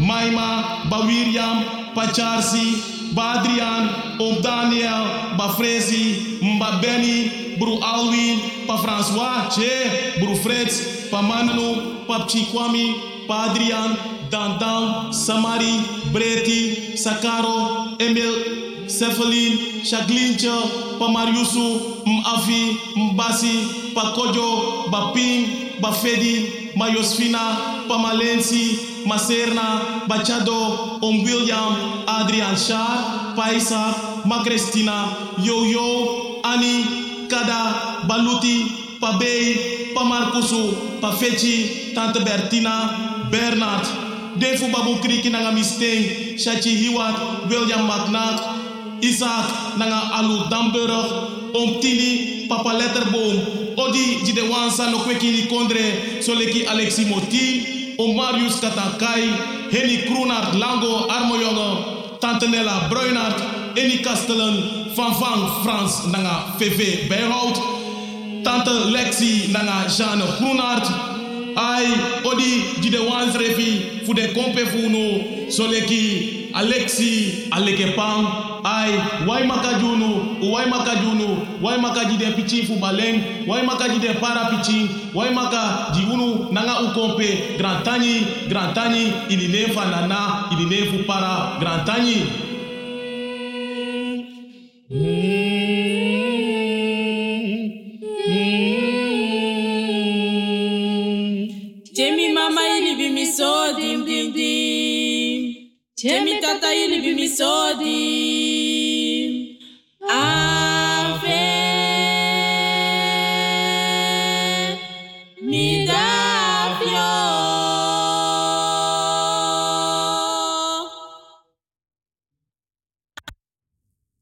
[SPEAKER 12] Maima, Bawiriam, Pacharsi, Badrian, Oom Daniel, Ba Frezi, Mba Benny, Bru Alwin, Pa François, Che, Bru Freds, Pa Manu, Pa Chikwami, Pa Adrian, Dandan, Samari, Breti, Sakaro, Emil, Cephaline, Shaglincha, Pamariusu, Mafi, Mbasi, Pakojo, Baping Bafedi, Mayosfina, Pamalensi, Maserna, Bachado, Om William, Adrian Shah, Paisa, Macrestina, Yo-Yo, Annie, Kada, Baluti, Pabei, Pamarcusu, Pafeci, Tante Bertina, Bernard, Defu Babu Kriki Nanga Misteng, Shachi Hiwat, William McNack, Isaac Nanga Alu Damburg, Om Tini, Papa Letterboom, Odi Jide Wansa no Kondre, Soleki Alexi Moti, Om Marius Katakai, Henny Kroenart Lango Armojonge, Tante Nella Bruinart, Eni Kastelen, Van Van Frans Nanga VV Bijhout, Tante Lexi Nanga Jeanne Groenart, Ai, odi jide wans refi fu de kompe fu no soleki Alexi aleke pang. Ai wai makajunu wai makajunu wai makaji de pichi fu baleng wai makaji de para pichi wai maka jiunu nanga u kompe grand tani grand tani ili ne fa nana ili ne fu para grand tani
[SPEAKER 13] Temi tata ili bi mi so dim. Ave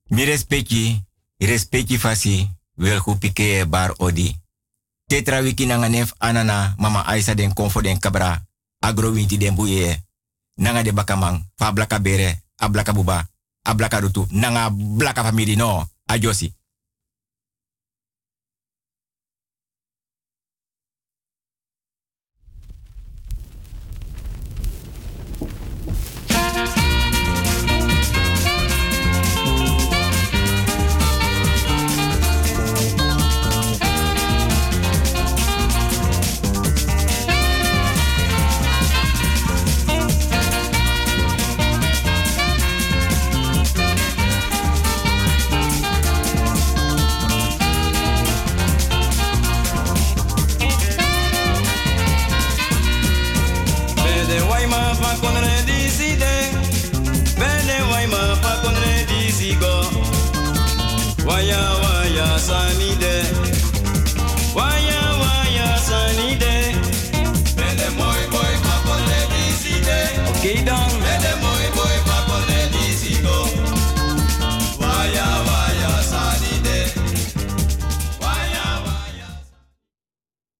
[SPEAKER 13] mi
[SPEAKER 6] respecti, respecti fasi, wil gu pike bar odi. Tetra wiki nanga nef anana mama Aisa den konfo den kabra, agro winti den buye. Nanga de bakamang, fa blaka bere, a blaka buba, a blaka rutu, nanga blaka family no, a josi.